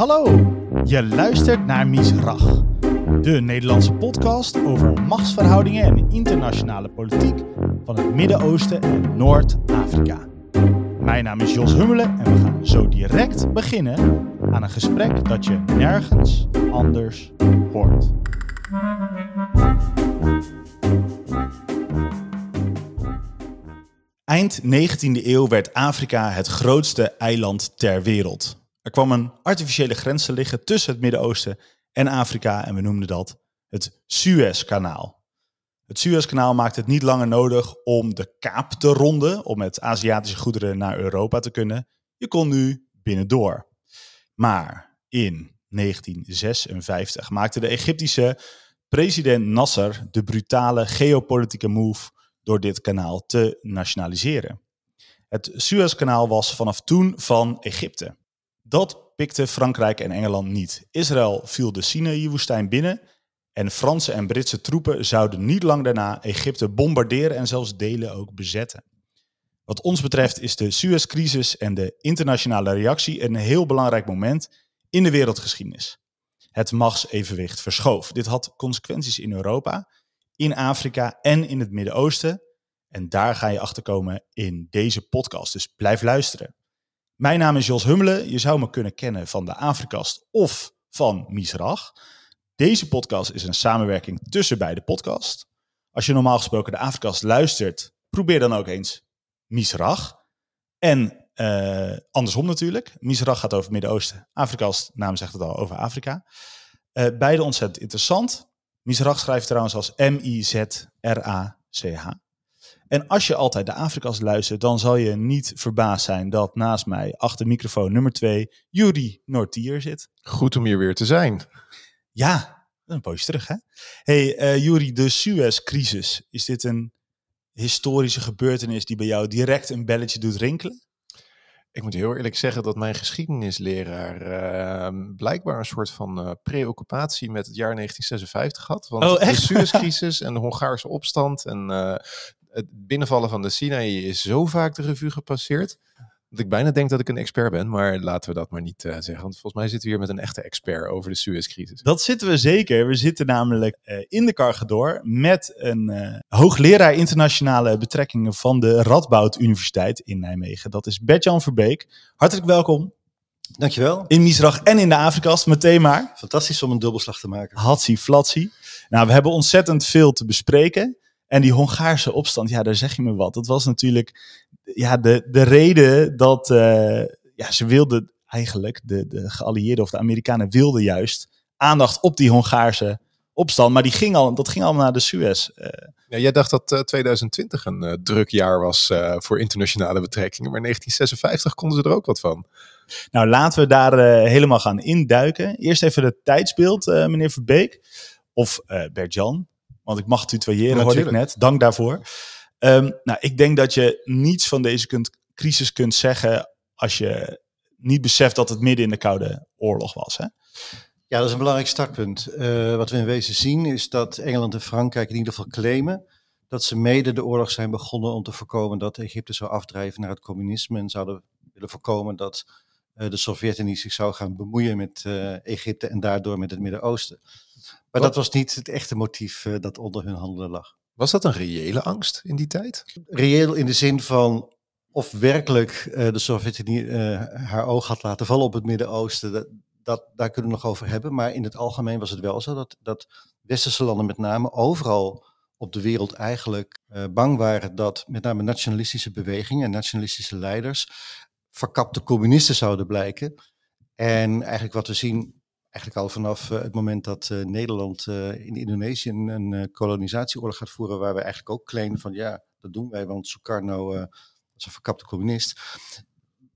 Hallo, je luistert naar Misrach, de Nederlandse podcast over machtsverhoudingen en internationale politiek van het Midden-Oosten en Noord-Afrika. Mijn naam is Jos Hummelen en we gaan zo direct beginnen aan een gesprek dat je nergens anders hoort. Eind 19e eeuw werd Afrika het grootste eiland ter wereld. Er kwam een artificiële grens te liggen tussen het Midden-Oosten en Afrika en we noemden dat het Suezkanaal. Het Suezkanaal maakte het niet langer nodig om de kaap te ronden, om met Aziatische goederen naar Europa te kunnen. Je kon nu binnendoor. Maar in 1956 maakte de Egyptische president Nasser de brutale geopolitieke move door dit kanaal te nationaliseren. Het Suezkanaal was vanaf toen van Egypte. Dat pikte Frankrijk en Engeland niet. Israël viel de Sinaï-woestijn binnen en Franse en Britse troepen zouden niet lang daarna Egypte bombarderen en zelfs delen ook bezetten. Wat ons betreft is de Suezcrisis en de internationale reactie een heel belangrijk moment in de wereldgeschiedenis. Het machtsevenwicht verschoof. Dit had consequenties in Europa, in Afrika en in het Midden-Oosten. En daar ga je achter komen in deze podcast. Dus blijf luisteren. Mijn naam is Jos Hummelen. Je zou me kunnen kennen van de Afrikast of van Misrach. Deze podcast is een samenwerking tussen beide podcasts. Als je normaal gesproken de Afrikast luistert, probeer dan ook eens Misrach. En uh, andersom natuurlijk. Misrach gaat over Midden-Oosten. Afrikast, naam zegt het al, over Afrika. Uh, beide ontzettend interessant. Misrach schrijft trouwens als M-I-Z-R-A-C-H. En als je altijd de Afrika's luistert, dan zal je niet verbaasd zijn dat naast mij achter microfoon nummer 2 Juri Nortier zit. Goed om hier weer te zijn. Ja, een poosje terug hè. hey, uh, Juri, de Suez-crisis, is dit een historische gebeurtenis die bij jou direct een belletje doet rinkelen? Ik moet heel eerlijk zeggen dat mijn geschiedenisleraar uh, blijkbaar een soort van uh, preoccupatie met het jaar 1956 had. Want oh, echt? de Suezcrisis en de Hongaarse opstand en uh, het binnenvallen van de Sinaï is zo vaak de revue gepasseerd. Dat ik bijna denk dat ik een expert ben, maar laten we dat maar niet uh, zeggen. Want volgens mij zitten we hier met een echte expert over de Suezcrisis. Dat zitten we zeker. We zitten namelijk uh, in de Cargador met een uh, hoogleraar internationale betrekkingen van de Radboud Universiteit in Nijmegen. Dat is Bert-Jan Verbeek. Hartelijk welkom. Dankjewel. In Misrach en in de Afrikast, meteen maar. Fantastisch om een dubbelslag te maken. Hatsi flatsi. Nou, we hebben ontzettend veel te bespreken. En die Hongaarse opstand, ja, daar zeg je me wat. Dat was natuurlijk ja, de, de reden dat uh, ja, ze wilden eigenlijk, de, de geallieerden of de Amerikanen wilden juist aandacht op die Hongaarse opstand. Maar die ging al, dat ging allemaal naar de Suez. Uh, ja, jij dacht dat uh, 2020 een uh, druk jaar was voor internationale betrekkingen, maar 1956 konden ze er ook wat van. Nou, laten we daar helemaal gaan induiken. Eerst even het tijdsbeeld, meneer Verbeek. Of Bert-Jan, want ik mag tutoyeren, hoorde ik net. Dank daarvoor. Um, nou, ik denk dat je niets van deze kunt, crisis kunt zeggen als je niet beseft dat het midden in de Koude Oorlog was. Hè? Ja, dat is een belangrijk startpunt. Uh, wat we in wezen zien is dat Engeland en Frankrijk in ieder geval claimen dat ze mede de oorlog zijn begonnen om te voorkomen dat Egypte zou afdrijven naar het communisme en zouden willen voorkomen dat uh, de Sovjet-Unie zich zou gaan bemoeien met uh, Egypte en daardoor met het Midden-Oosten. Maar dat was niet het echte motief uh, dat onder hun handelen lag. Was dat een reële angst in die tijd? Reëel in de zin van of werkelijk uh, de Sovjet-Unie uh, haar oog had laten vallen op het Midden-Oosten. Dat, dat, daar kunnen we nog over hebben. Maar in het algemeen was het wel zo dat, dat westerse landen met name overal op de wereld eigenlijk uh, bang waren dat met name nationalistische bewegingen en nationalistische leiders verkapte communisten zouden blijken. En eigenlijk wat we zien eigenlijk al vanaf uh, het moment dat uh, Nederland uh, in Indonesië een, kolonisatieoorlog gaat voeren, waar we eigenlijk ook claimen van ja, dat doen wij, want Sukarno was een verkapte communist.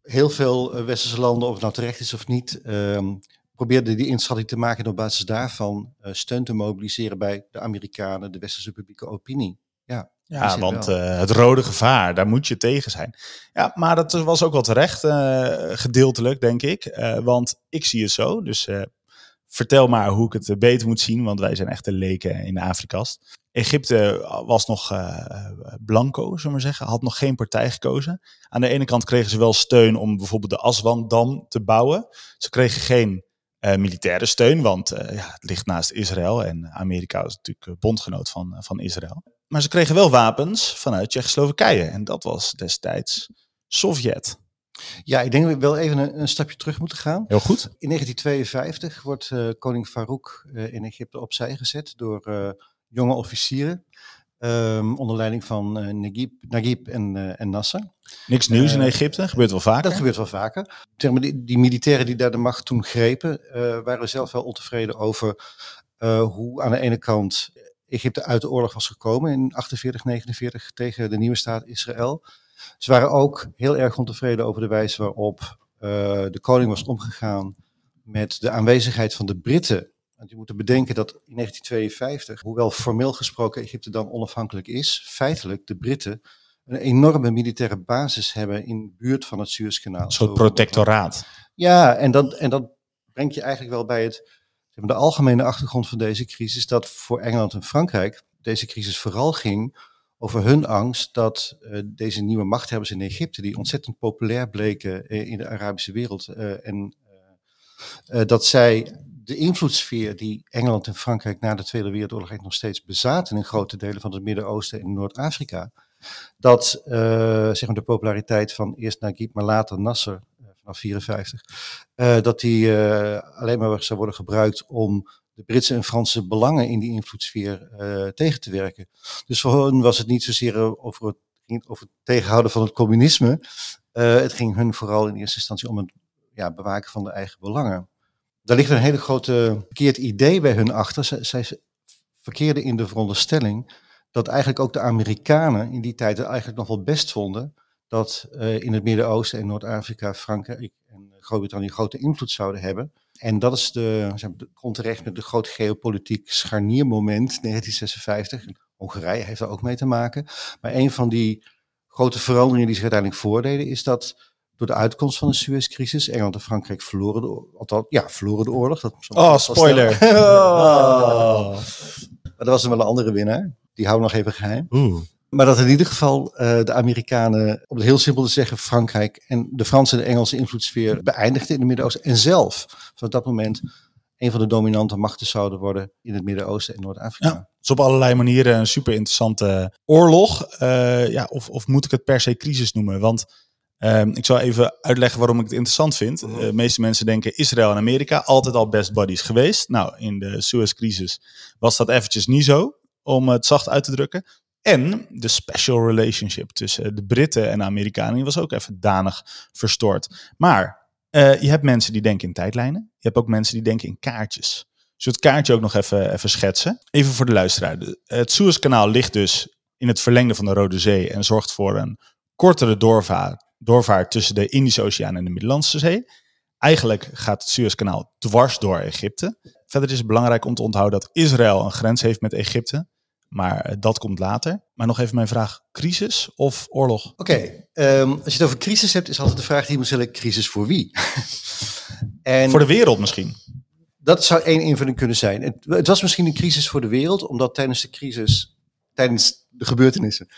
Heel veel westerse landen, of het nou terecht is of niet, um, probeerden die inschatting te maken en op basis daarvan steun te mobiliseren bij de Amerikanen, de westerse publieke opinie. Ja, ja, want uh, het rode gevaar, daar moet je tegen zijn. Ja, maar dat was ook wel terecht, uh, gedeeltelijk, denk ik. Uh, want ik zie het zo, dus vertel maar hoe ik het beter moet zien, want wij zijn echte leken in de Afrikast. Egypte was nog blanco, zullen we maar zeggen, had nog geen partij gekozen. Aan de ene kant kregen ze wel steun om bijvoorbeeld de Aswan-dam te bouwen. Ze kregen geen eh, militaire steun, want eh, ja, het ligt naast Israël en Amerika is natuurlijk eh, bondgenoot van, van Israël. Maar ze kregen wel wapens vanuit Tsjechoslowakije en dat was destijds Sovjet. Ja, ik denk dat we wel even een, een stapje terug moeten gaan. Heel goed. In 1952 wordt uh, koning Farouk uh, in Egypte opzij gezet door uh, jonge officieren. Um, onder leiding van Naguib, Naguib en, en Nasser. Niks nieuws in Egypte, gebeurt wel vaker. Dat gebeurt wel vaker. Die, die militairen die daar de macht toen grepen, waren zelf wel ontevreden over hoe aan de ene kant Egypte uit de oorlog was gekomen in 48, 49 tegen de nieuwe staat Israël. Ze waren ook heel erg ontevreden over de wijze waarop uh, de koning was omgegaan met de aanwezigheid van de Britten. Want je moet bedenken dat in 1952, hoewel formeel gesproken Egypte dan onafhankelijk is, feitelijk de Britten een enorme militaire basis hebben in de buurt van het Suezkanaal. Een soort protectoraat. Ja, en dat, en dat brengt je eigenlijk wel bij het, de algemene achtergrond van deze crisis, dat voor Engeland en Frankrijk deze crisis vooral ging over hun angst dat uh, deze nieuwe machthebbers in Egypte, die ontzettend populair bleken uh, in de Arabische wereld, uh, en dat zij de invloedssfeer die Engeland en Frankrijk na de Tweede Wereldoorlog nog steeds bezaten in grote delen van het Midden-Oosten en Noord-Afrika, dat zeg maar de populariteit van eerst Naguib, maar later Nasser vanaf 54, dat die alleen maar zou worden gebruikt om de Britse en Franse belangen in die invloedssfeer uh, tegen te werken. Dus voor hen was het niet zozeer over het, over het tegenhouden van het communisme. Uh, het ging hun vooral in eerste instantie om het ja, bewaken van de eigen belangen. Daar ligt een hele grote verkeerd idee bij hun achter. Zij, zij verkeerden in de veronderstelling dat eigenlijk ook de Amerikanen in die tijd het eigenlijk nog wel best vonden dat in het Midden-Oosten en Noord-Afrika, Frankrijk en Groot-Brittannië grote invloed zouden hebben. En dat is de, zeg maar, komt terecht met de groot geopolitiek scharniermoment 1956. Hongarije heeft daar ook mee te maken. Maar een van die grote veranderingen die zich uiteindelijk voordeden, is dat door de uitkomst van de Suezcrisis, Engeland en Frankrijk verloren de, althans, ja, verloren de oorlog. Dat oh, spoiler. oh. Maar dat was dan wel een andere winnaar. Die houden nog even geheim. Oeh. Maar dat in ieder geval uh, de Amerikanen, om het heel simpel te zeggen, Frankrijk en de Franse en de Engelse invloedssfeer beëindigden in het Midden-Oosten. En zelf vanaf dat moment een van de dominante machten zouden worden in het Midden-Oosten en Noord-Afrika. Ja, dus op allerlei manieren een super interessante oorlog. Uh, ja, of, of moet ik het per se crisis noemen? Want uh, ik zal even uitleggen waarom ik het interessant vind. Uh, de meeste mensen denken Israël en Amerika altijd al best buddies geweest. Nou, in de Suez-crisis was dat eventjes niet zo, om het zacht uit te drukken. En de special relationship tussen de Britten en de Amerikanen die was ook even danig verstoord. Maar uh, je hebt mensen die denken in tijdlijnen. Je hebt ook mensen die denken in kaartjes. Dus het kaartje ook nog even, even schetsen. Even voor de luisteraar. Het Suezkanaal ligt dus in het verlengde van de Rode Zee en zorgt voor een kortere doorvaart, doorvaart tussen de Indische Oceaan en de Middellandse Zee. Eigenlijk gaat het Suezkanaal dwars door Egypte. Verder is het belangrijk om te onthouden dat Israël een grens heeft met Egypte. Maar dat komt later. Maar nog even mijn vraag: crisis of oorlog? Oké, okay, um, als je het over crisis hebt, is altijd de vraag die je moet stellen: crisis voor wie? en voor de wereld misschien. Dat zou één invulling kunnen zijn. Het, het, was misschien een crisis voor de wereld, omdat tijdens de crisis, tijdens de gebeurtenissen,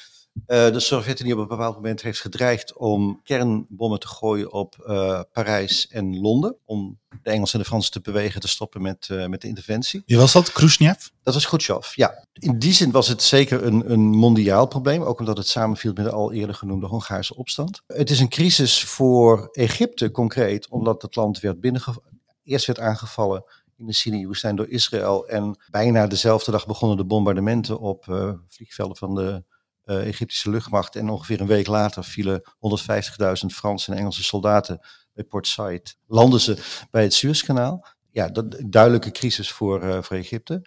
de Sovjet-Unie op een bepaald moment heeft gedreigd om kernbommen te gooien op uh, Parijs en Londen. Om de Engelsen en de Fransen te bewegen te stoppen met, uh, met de interventie. Wie was dat? Khrushchev? Dat was Khrushchev, ja. In die zin was het zeker een, een mondiaal probleem. Ook omdat het samenviel met de al eerder genoemde Hongaarse opstand. Het is een crisis voor Egypte concreet, omdat het land werd binnengevallen. Eerst werd aangevallen in de Sinai-woestijn door Israël. En bijna dezelfde dag begonnen de bombardementen op vliegvelden van de Egyptische luchtmacht. En ongeveer een week later vielen 150.000 Franse en Engelse soldaten bij Port Said. Landen ze bij het Suezkanaal. Ja, dat duidelijke crisis voor, uh, voor Egypte.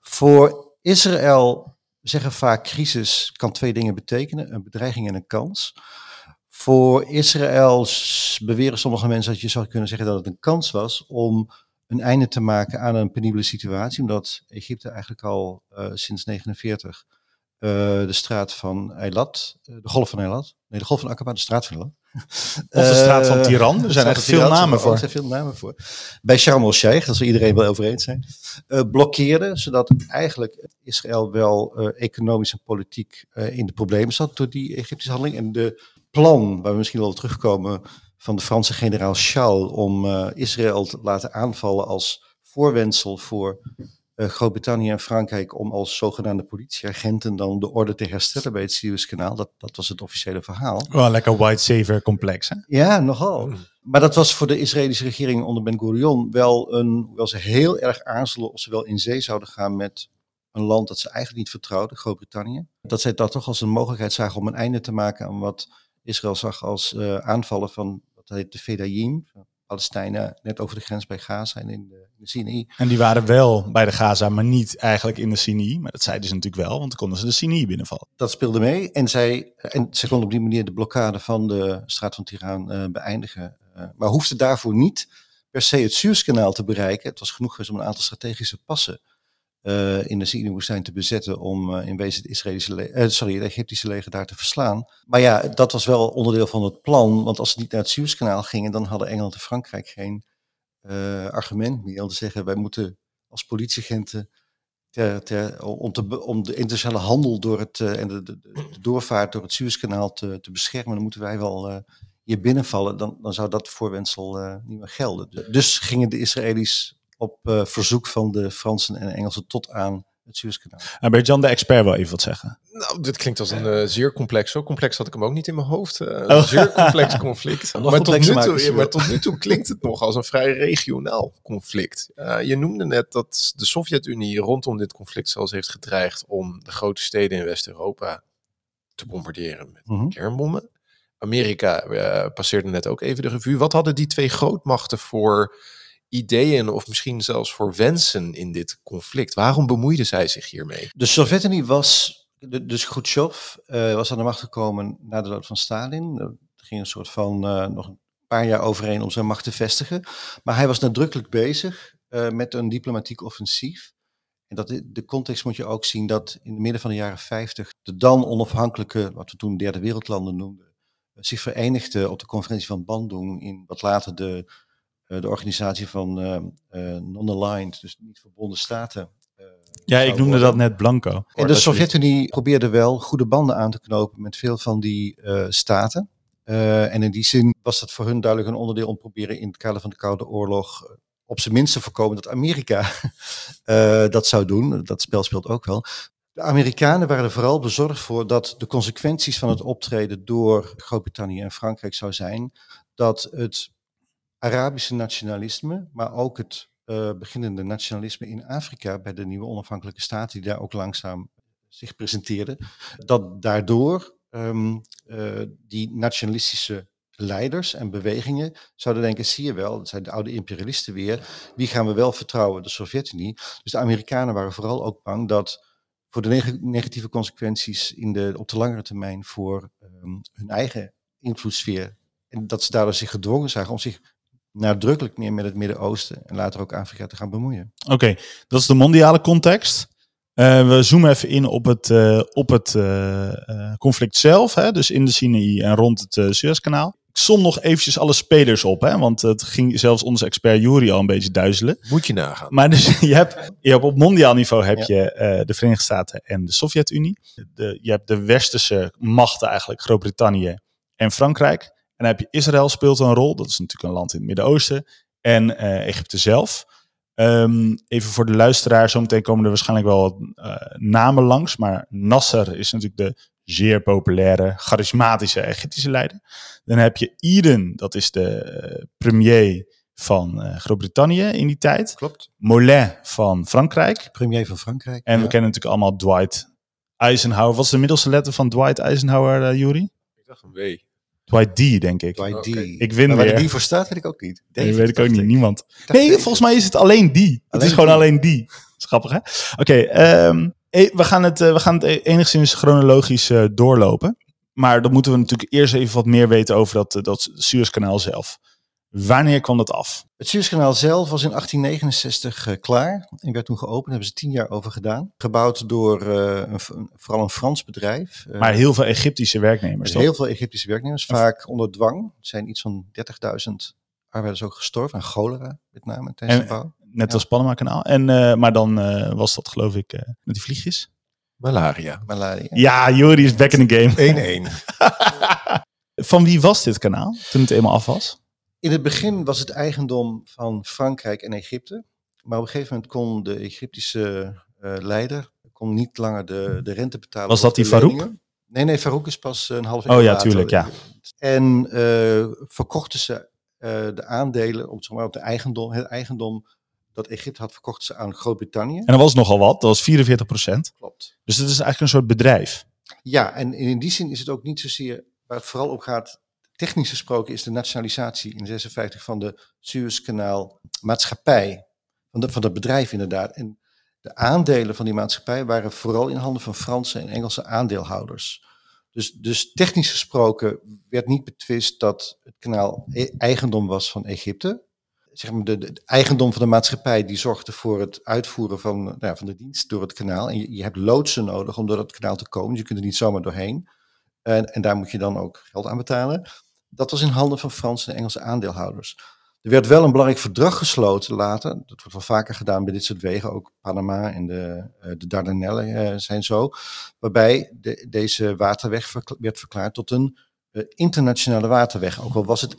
Voor Israël zeggen vaak crisis kan twee dingen betekenen. Een bedreiging en een kans. Voor Israël beweren sommige mensen dat je zou kunnen zeggen dat het een kans was om een einde te maken aan een penibele situatie. Omdat Egypte eigenlijk al uh, sinds 1949 uh, de straat van Eilat, de golf van Eilat. Nee, de golf van Akaba, de straat van Eilat. Of de straat van Tiran, er zijn echt veel namen voor. Er zijn veel namen voor. Bij Sharm el-Sheikh, dat zal iedereen wel over eens zijn, uh, blokkeerde, zodat eigenlijk Israël wel uh, economisch en politiek in de problemen zat door die Egyptische handeling. En de plan, waar we misschien wel terugkomen, van de Franse generaal Charles om Israël te laten aanvallen als voorwensel voor Groot-Brittannië en Frankrijk om als zogenaamde politieagenten dan de orde te herstellen bij het Suezkanaal. Dat, dat was het officiële verhaal. Wel lekker white savior complex, hè? Ja, nogal. Maar dat was voor de Israëlische regering onder Ben Gurion wel een, hoewel ze heel erg aarzelen of ze wel in zee zouden gaan met een land dat ze eigenlijk niet vertrouwden, Groot-Brittannië. Dat zij dat toch als een mogelijkheid zagen om een einde te maken aan wat Israël zag als uh, aanvallen van wat heet de Fedayim, Palestijnen net over de grens bij Gaza en in de, in de Sinai. En die waren wel bij de Gaza, maar niet eigenlijk in de Sinai. Maar dat zeiden ze natuurlijk wel, want dan konden ze de Sinai binnenvallen. Dat speelde mee en zij, en zij konden op die manier de blokkade van de straat van Tiraan uh, beëindigen. Uh, maar hoefde daarvoor niet per se het Suezkanaal te bereiken. Het was genoeg geweest om een aantal strategische passen uh, in de Sinai-woestijn te bezetten om uh, in wezen het, Israëlische uh, sorry, het Egyptische leger daar te verslaan. Maar ja, dat was wel onderdeel van het plan, want als ze niet naar het Suezkanaal gingen, dan hadden Engeland en Frankrijk geen argument meer om te zeggen, wij moeten als politieagenten ter, ter, om, de internationale handel door het, en de, de, de, doorvaart door het Suezkanaal te, te beschermen, dan moeten wij wel hier binnenvallen, dan, dan zou dat voorwensel niet meer gelden. Dus gingen de Israëli's op uh, verzoek van de Fransen en Engelsen tot aan het Suezkanaal. En bij Jan de expert wel even wat zeggen. Nou, dit klinkt als een uh, zeer complex. Zo complex had ik hem ook niet in mijn hoofd. Uh, een oh. zeer complex conflict. maar, tot nu toe, ja, maar tot nu toe klinkt het nog als een vrij regionaal conflict. je noemde net dat de Sovjet-Unie rondom dit conflict zelfs heeft gedreigd om de grote steden in West-Europa te bombarderen met mm -hmm. kernbommen. Amerika passeerde net ook even de revue. Wat hadden die twee grootmachten voor ideeën of misschien zelfs voor wensen in dit conflict? Waarom bemoeide zij zich hiermee? De Sovjet-Unie was, dus Khrushchev uh, was aan de macht gekomen na de dood van Stalin. Er ging een soort van uh, nog een paar jaar overheen om zijn macht te vestigen. Maar hij was nadrukkelijk bezig uh, met een diplomatiek offensief. En dat, de context moet je ook zien dat in het midden van de jaren 50 de dan onafhankelijke, wat we toen derde wereldlanden noemden, zich verenigden op de conferentie van Bandung in wat later de eh, de organisatie van eh, eh, non-aligned, dus niet verbonden staten. ja, ik noemde dat net Blanco. En de Sovjet-Unie probeerde wel goede banden aan te knopen met veel van die staten. En in die zin was dat voor hun duidelijk een onderdeel om proberen in het kader van de Koude Oorlog op zijn minst te voorkomen dat Amerika uh, dat zou doen. Dat spel speelt ook wel. De Amerikanen waren er vooral bezorgd voor dat de consequenties van het optreden door Groot-Brittannië en Frankrijk zou zijn dat het Arabische nationalisme, maar ook het uh, beginnende nationalisme in Afrika bij de nieuwe onafhankelijke staten die daar ook langzaam zich presenteerden, dat daardoor um, uh, die nationalistische leiders en bewegingen zouden denken, zie je wel, dat zijn de oude imperialisten weer, wie gaan we wel vertrouwen? De Sovjet-Unie. Dus de Amerikanen waren vooral ook bang dat voor de neg negatieve consequenties in de, op de langere termijn voor um, hun eigen invloedssfeer en dat ze daardoor zich gedwongen zagen om zich nadrukkelijk meer met het Midden-Oosten en later ook Afrika te gaan bemoeien. Oké, okay, dat is de mondiale context. Uh, we zoomen even in op het, uh, op het uh, conflict zelf, hè, dus in de Sinaï en rond het Suezkanaal. Ik som nog eventjes alle spelers op, hè, want het ging zelfs onze expert Juri al een beetje duizelen. Moet je nagaan. Maar dus, je, hebt, je hebt op mondiaal niveau heb ja. je de Verenigde Staten en de Sovjet-Unie. Je hebt de westerse machten eigenlijk, Groot-Brittannië en Frankrijk. En dan heb je Israël speelt een rol. Dat is natuurlijk een land in het Midden-Oosten. En uh, Egypte zelf. Um, even voor de luisteraar, zometeen komen er waarschijnlijk wel wat uh, namen langs. Maar Nasser is natuurlijk de zeer populaire, charismatische Egyptische leider. Dan heb je Eden, dat is de uh, premier van Groot-Brittannië in die tijd. Klopt. Molin van Frankrijk. Premier van Frankrijk. En ja. we kennen natuurlijk allemaal Dwight Eisenhower. Wat is de middelste letter van Dwight Eisenhower, Yuri? Ik dacht een W. Dwight D, denk ik. Dwight D. Okay. Ik win maar weer. waar die voor staat, weet ik ook niet. David, nee, weet ik ook niet. Ik. Niemand. Nee, volgens mij is het alleen die. Alleen het is gewoon die. alleen die. Dat is grappig, hè? Oké, okay, um, we, gaan het, uh, we gaan het enigszins chronologisch uh, doorlopen. Maar dan moeten we natuurlijk eerst even wat meer weten over dat, dat Suezkanaal zelf. Wanneer kwam dat af? Het Suezkanaal zelf was in 1869 uh, klaar en werd toen geopend. Daar hebben ze tien jaar over gedaan. Gebouwd door uh, een, vooral een Frans bedrijf. Uh, maar heel veel Egyptische werknemers, Heel veel Egyptische werknemers, vaak onder dwang. Er zijn iets van 30.000 arbeiders ook gestorven aan cholera, met name tijdens de bouw. Net ja. als Panama-kanaal. En, maar dan was dat geloof ik met die vliegjes. Malaria. Malaria. Ja, Jori is back in the game. 1-1. Van wie was dit kanaal toen het eenmaal af was? In het begin was het eigendom van Frankrijk en Egypte. Maar op een gegeven moment kon de Egyptische uh, leider kon niet langer de, de rente betalen. Was dat die Farouk? Nee, nee, Farouk is pas een half jaar Oh ja, tuurlijk, ja. En uh, verkochten ze uh, de aandelen, om, zeg maar, op de eigendom, het eigendom dat Egypte had, verkocht ze aan Groot-Brittannië. En dat was nogal wat, dat was 44 procent. Klopt. Dus het is eigenlijk een soort bedrijf. Ja, en in die zin is het ook niet zozeer waar het vooral op gaat. Technisch gesproken is de nationalisatie in 56 van de Suezkanaal maatschappij, van, van dat bedrijf inderdaad. En de aandelen van die maatschappij waren vooral in handen van Franse en Engelse aandeelhouders. Dus, dus technisch gesproken werd niet betwist dat het kanaal e- eigendom was van Egypte. Zeg maar de, eigendom van de maatschappij die zorgde voor het uitvoeren van, nou ja, van de dienst door het kanaal. En je, hebt loodsen nodig om door het kanaal te komen. Je kunt er niet zomaar doorheen. En, en daar moet je dan ook geld aan betalen. Dat was in handen van Franse en Engelse aandeelhouders. Er werd wel een belangrijk verdrag gesloten later. Dat wordt wel vaker gedaan bij dit soort wegen. Ook Panama en de, uh, de Dardanellen uh, zijn zo. Waarbij de, deze waterweg werd verklaard tot een uh, internationale waterweg. Ook al was het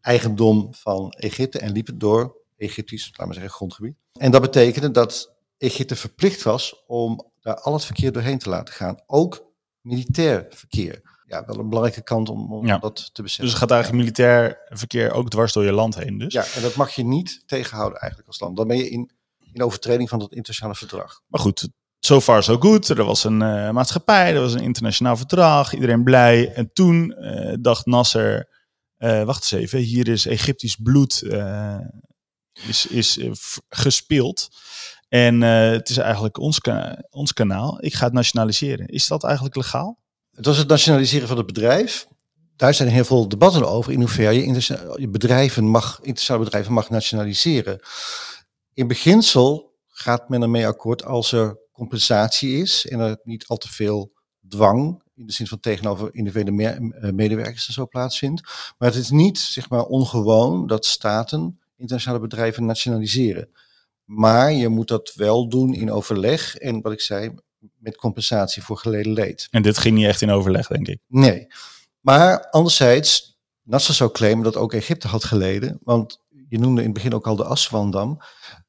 eigendom van Egypte en liep het door Egyptisch, laten we zeggen, grondgebied. En dat betekende dat Egypte verplicht was om daar al het verkeer doorheen te laten gaan. Ook militair verkeer ja, wel een belangrijke kant om, om Ja. dat te beseffen. Dus het gaat eigenlijk militair verkeer ook dwars door je land heen. Dus. Ja, en dat mag je niet tegenhouden eigenlijk als land. Dan ben je in, in overtreding van dat internationale verdrag. Maar goed, so far so good. Er was een eh, maatschappij, er was een internationaal verdrag. Iedereen blij. En toen eh, dacht Nasser, eh, wacht eens even, hier is Egyptisch bloed is, is gespeeld. En het is eigenlijk ons, ka- ons kanaal. Ik ga het nationaliseren. Is dat eigenlijk legaal? Het was het nationaliseren van het bedrijf. Daar zijn heel veel debatten over in hoeverre je, bedrijven mag, internationale bedrijven mag nationaliseren. In beginsel gaat men ermee akkoord als er compensatie is en er niet al te veel dwang in de zin van tegenover individuele eh, medewerkers en zo plaatsvindt. Maar het is niet zeg maar ongewoon dat staten internationale bedrijven nationaliseren. Maar je moet dat wel doen in overleg en wat ik zei, met compensatie voor geleden leed. En dit ging niet echt in overleg, denk ik. Nee. Maar anderzijds, Nasser zou claimen dat ook Egypte had geleden. Want je noemde in het begin ook al de Aswandam.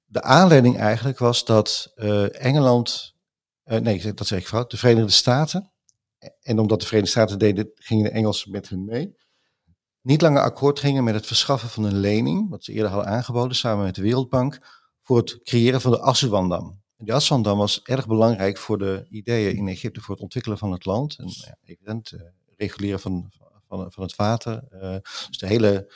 De aanleiding eigenlijk was dat eh, Engeland, eh, nee, dat zeg ik fout, de Verenigde Staten. En omdat de Verenigde Staten deden, gingen de Engelsen met hun mee. Niet langer akkoord gingen met het verschaffen van een lening, wat ze eerder hadden aangeboden samen met de Wereldbank, voor het creëren van de Aswandam. Die Aswandam was erg belangrijk voor de ideeën in Egypte voor het ontwikkelen van het land. En ja, evident, eh, reguleren van, van, van het water. eh, dus de hele,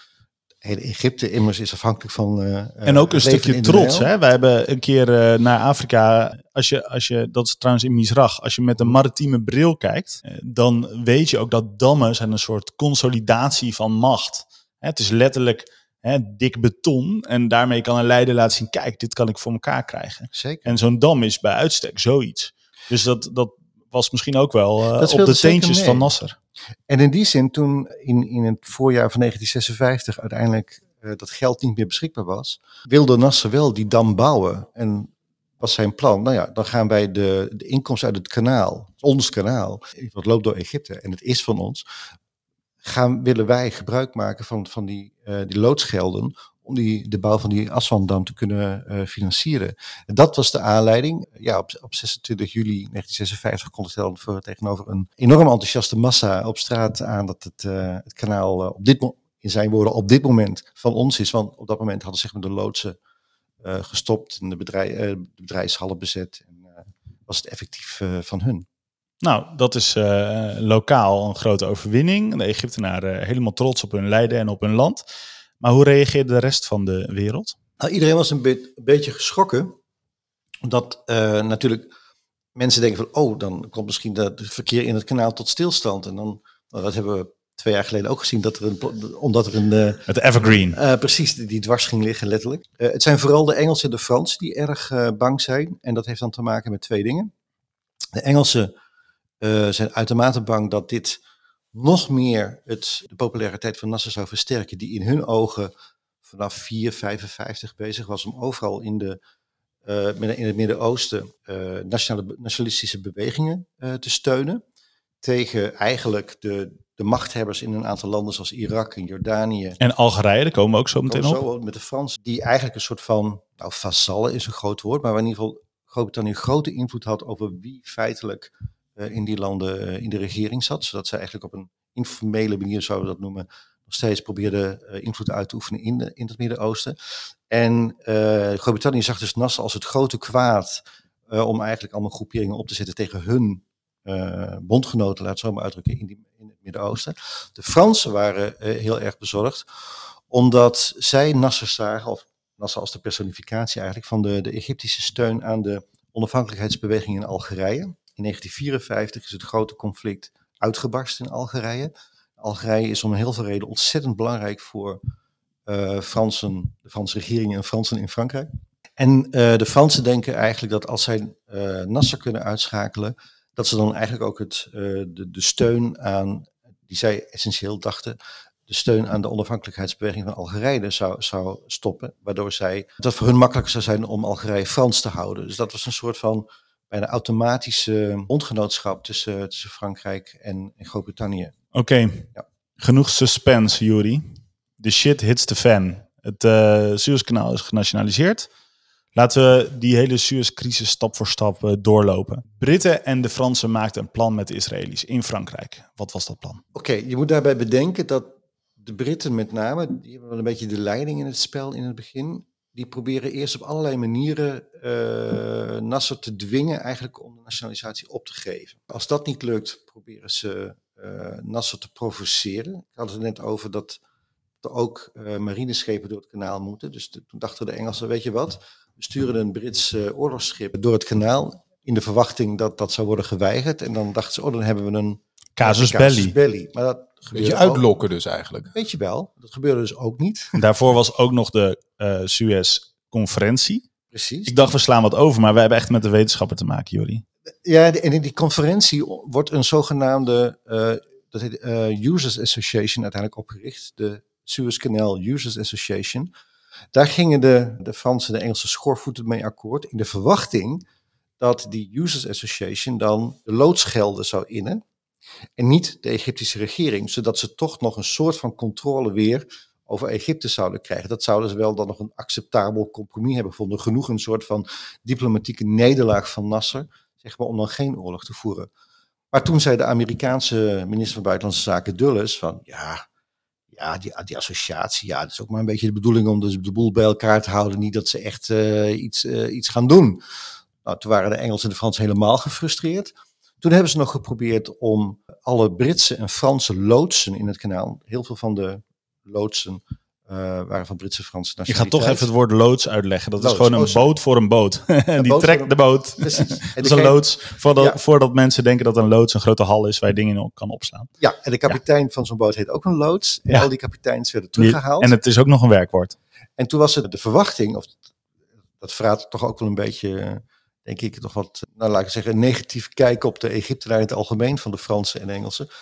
hele Egypte immers is afhankelijk van. eh, En ook een stukje de trots. Hè? Wij hebben een keer naar Afrika. Als je, als je, dat is trouwens in Misrach. Als je met een maritieme bril kijkt, dan weet je ook dat dammen zijn een soort consolidatie van macht. Hè, het is letterlijk hè, dik beton. En daarmee kan een leider laten zien: kijk, dit kan ik voor elkaar krijgen. Zeker. En zo'n dam is bij uitstek zoiets. Dus dat, dat was misschien ook wel eh, op de teentjes mee. van Nasser. En in die zin, toen in, in het voorjaar van 1956 uiteindelijk eh, dat geld niet meer beschikbaar was, wilde Nasser wel die dam bouwen. En was zijn plan, nou ja, dan gaan wij de, de inkomsten uit het kanaal, ons kanaal, wat loopt door Egypte en het is van ons, gaan, willen wij gebruik maken van, van die, eh, die loodsgelden om die, de bouw van die Aswandam te kunnen eh, financieren. En dat was de aanleiding. Ja, op, op 26 juli 1956 kondigde voor tegenover een enorm enthousiaste massa op straat aan dat het, eh, het kanaal op dit in zijn woorden op dit moment van ons is. Want op dat moment hadden zich met de loodsen gestopt en de, bedrijf, de bedrijfshallen bezet. En was het effectief van hun. Nou, dat is eh, lokaal een grote overwinning. De Egyptenaren helemaal trots op hun lijden en op hun land. Maar hoe reageerde de rest van de wereld? Nou, iedereen was een, be- een beetje geschrokken. Dat eh, natuurlijk mensen denken van, oh, dan komt misschien het verkeer in het kanaal tot stilstand. En dan, nou, dat hebben we twee jaar geleden ook gezien, dat er een, omdat er een, eh, Het Evergreen. eh, precies, die, die dwars ging liggen letterlijk. Eh, het zijn vooral de Engelsen en de Fransen die erg eh, bang zijn. En dat heeft dan te maken met twee dingen. De Engelsen eh, zijn uitermate bang dat dit nog meer het, de populariteit van Nasser zou versterken, die in hun ogen vanaf 4, 55 bezig was om overal in, de, eh, in het Midden-Oosten eh, nationale, nationalistische bewegingen te steunen. Tegen eigenlijk de, de machthebbers in een aantal landen zoals Irak en Jordanië. En Algerije, daar komen we ook zo meteen op. Zo met de Fransen, die eigenlijk een soort van, nou vazallen is een groot woord, maar waar in ieder geval Groot-Brittannië grote invloed had over wie feitelijk in die landen uh, in de regering zat. Zodat ze eigenlijk op een informele manier, zouden we dat noemen, nog steeds probeerden uh, invloed uit te oefenen in, in het Midden-Oosten. En Groot-Brittannië zag dus Nasser als het grote kwaad om eigenlijk allemaal groeperingen op te zetten tegen hun bondgenoten, laat het zo maar uitdrukken, in, die, in het Midden-Oosten. De Fransen waren heel erg bezorgd, omdat zij Nasser zagen, of Nasser als de personificatie eigenlijk, van de, de Egyptische steun aan de onafhankelijkheidsbeweging in Algerije. In 1954 is het grote conflict uitgebarsten in Algerije. Algerije is om heel veel redenen ontzettend belangrijk voor uh, Fransen, de Franse regering en Fransen in Frankrijk. En uh, de Fransen denken eigenlijk dat als zij uh, Nasser kunnen uitschakelen, dat ze dan eigenlijk ook het, de, de steun aan, die zij essentieel dachten, de steun aan de onafhankelijkheidsbeweging van Algerije zou, zou stoppen. Waardoor zij, dat voor hun makkelijker zou zijn om Algerije Frans te houden. Dus dat was een soort van bijna automatische bondgenootschap tussen, tussen Frankrijk en, en Groot-Brittannië. Oké, ja. genoeg suspense, Juri. The shit hits the fan. Het uh, Suezkanaal is genationaliseerd. Laten we die hele Suez-crisis stap voor stap uh, doorlopen. Britten en de Fransen maakten een plan met de Israëli's in Frankrijk. Wat was dat plan? Oké, je moet daarbij bedenken dat de Britten met name, die hebben wel een beetje de leiding in het spel in het begin. Die proberen eerst op allerlei manieren uh, Nasser te dwingen eigenlijk om de nationalisatie op te geven. Als dat niet lukt, proberen ze uh, Nasser te provoceren. Ik had het net over dat er ook uh, marineschepen door het kanaal moeten. Dus toen dachten de Engelsen, weet je wat, we sturen een Brits oorlogsschip door het kanaal in de verwachting dat dat zou worden geweigerd. En dan dachten ze, oh, dan hebben we een casus, casus belli. Maar dat Beetje uitlokken dus eigenlijk. Weet je wel, dat gebeurde dus ook niet. Daarvoor was ook nog de uh, Suez-conferentie. Precies. Ik dacht, we slaan wat over, maar we hebben echt met de wetenschapper te maken, Jori. Ja, en in die conferentie wordt een zogenaamde uh, dat heet, uh, Users Association uiteindelijk opgericht. De Suez Canal Users Association. Daar gingen de, de Franse en de Engelse schoorvoeten mee akkoord. In de verwachting dat die Users Association dan de loodsgelden zou innen. En niet de Egyptische regering, zodat ze toch nog een soort van controle weer over Egypte zouden krijgen. Dat zouden ze wel dan nog een acceptabel compromis hebben gevonden. Genoeg een soort van diplomatieke nederlaag van Nasser, zeg maar, om dan geen oorlog te voeren. Maar toen zei de Amerikaanse minister van Buitenlandse Zaken Dulles van, ja, ja die, die associatie, ja, dat is ook maar een beetje de bedoeling om dus de boel bij elkaar te houden. Niet dat ze echt uh, iets, uh, iets gaan doen. Nou, toen waren de Engelsen en de Fransen helemaal gefrustreerd. Toen hebben ze nog geprobeerd om alle Britse en Franse loodsen in het kanaal, heel veel van de loodsen uh, waren van Britse Franse nationaliteit. Je gaat toch even het woord loods uitleggen. Dat is gewoon een oh, boot voor een boot. en die trekt de boot. Precies. dat is een loods. Voordat, ja. voordat mensen denken dat een loods een grote hal is waar je dingen in kan opslaan. Ja, en de kapitein ja. van zo'n boot heet ook een loods. En al die kapiteins werden teruggehaald. En het is ook nog een werkwoord. En toen was het de verwachting, of dat verraadt toch ook wel een beetje denk ik, toch wat, nou laat ik zeggen, negatief kijk op de Egyptenaren in het algemeen van de Fransen en Engelsen. Uh,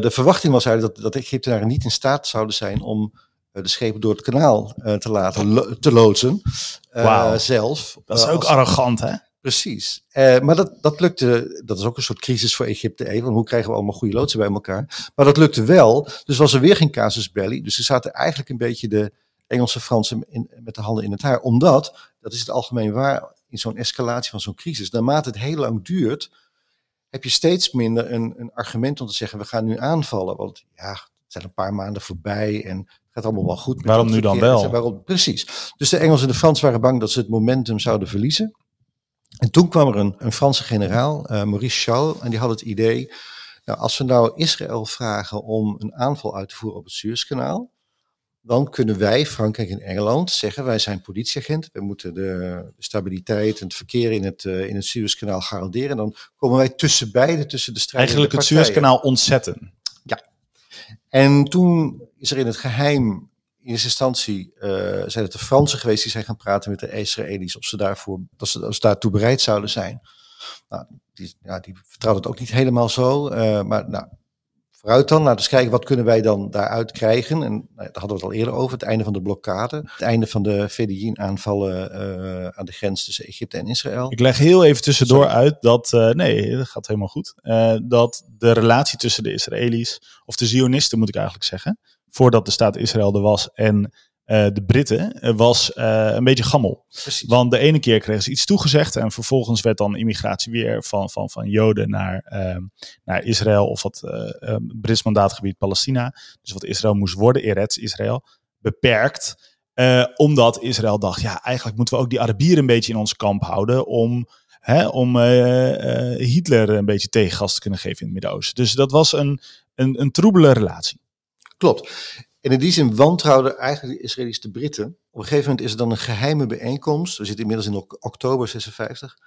de verwachting was eigenlijk dat, dat de Egyptenaren niet in staat zouden zijn om uh, de schepen door het kanaal uh, te laten lo te loodsen. Wow. zelf. Dat is ook als, arrogant, hè? Precies. maar dat, dat lukte, dat is ook een soort crisis voor Egypte even. Hoe krijgen we allemaal goede loodsen bij elkaar? Maar dat lukte wel. Dus was er weer geen casus belli. Dus ze zaten eigenlijk een beetje de Engelse Fransen in, met de handen in het haar. Omdat, dat is het algemeen waar, in zo'n escalatie van zo'n crisis, naarmate het heel lang duurt, heb je steeds minder een, een argument om te zeggen, we gaan nu aanvallen. Want ja, het zijn een paar maanden voorbij en het gaat allemaal wel goed. Waarom nu dan wel? Waarom, precies. Dus de Engelsen en de Fransen waren bang dat ze het momentum zouden verliezen. En toen kwam er een, een Franse generaal, uh, Maurice Charles, en die had het idee, nou, als we nou Israël vragen om een aanval uit te voeren op het Suezkanaal, dan kunnen wij, Frankrijk en Engeland, zeggen wij zijn politieagent. We moeten de, stabiliteit en het verkeer in het, uh, in het Suezkanaal garanderen. Dan komen wij tussen beide, tussen de strijd. Eigenlijk het Suezkanaal ontzetten. Ja. En toen is er in het geheim, in eerste instantie, uh, zijn het de Fransen geweest die zijn gaan praten met de Israëli's of ze daarvoor, dat ze, ze daartoe bereid zouden zijn. Nou, die, ja, die vertrouwden het ook niet helemaal zo. Uh, maar nou, vooruit dan. Nou, dus kijken wat kunnen wij dan daaruit krijgen. En nou, daar hadden we het al eerder over. Het einde van de blokkade. Het einde van de VDI-aanvallen uh, aan de grens tussen Egypte en Israël. Ik leg heel even tussendoor Sorry. uit dat, uh, nee, dat gaat helemaal goed. Uh, dat de relatie tussen de Israëli's, of de Zionisten moet ik eigenlijk zeggen, voordat de staat Israël er was en uh, de Britten uh, was uh, een beetje gammel. Precies. Want de ene keer kregen ze iets toegezegd en vervolgens werd dan immigratie weer van, van, van Joden naar, naar Israël of wat Brits mandaatgebied Palestina. Dus wat Israël moest worden, Eretz Israël, beperkt. omdat Israël dacht, ja, eigenlijk moeten we ook die Arabieren een beetje in ons kamp houden om, hè, om Hitler een beetje tegengas te kunnen geven in het Midden-Oosten. Dus dat was een, een, een troebele relatie. Klopt. En in die zin wantrouwden eigenlijk de Israëli's de Britten. Op een gegeven moment is er dan een geheime bijeenkomst. We zitten inmiddels in oktober 56.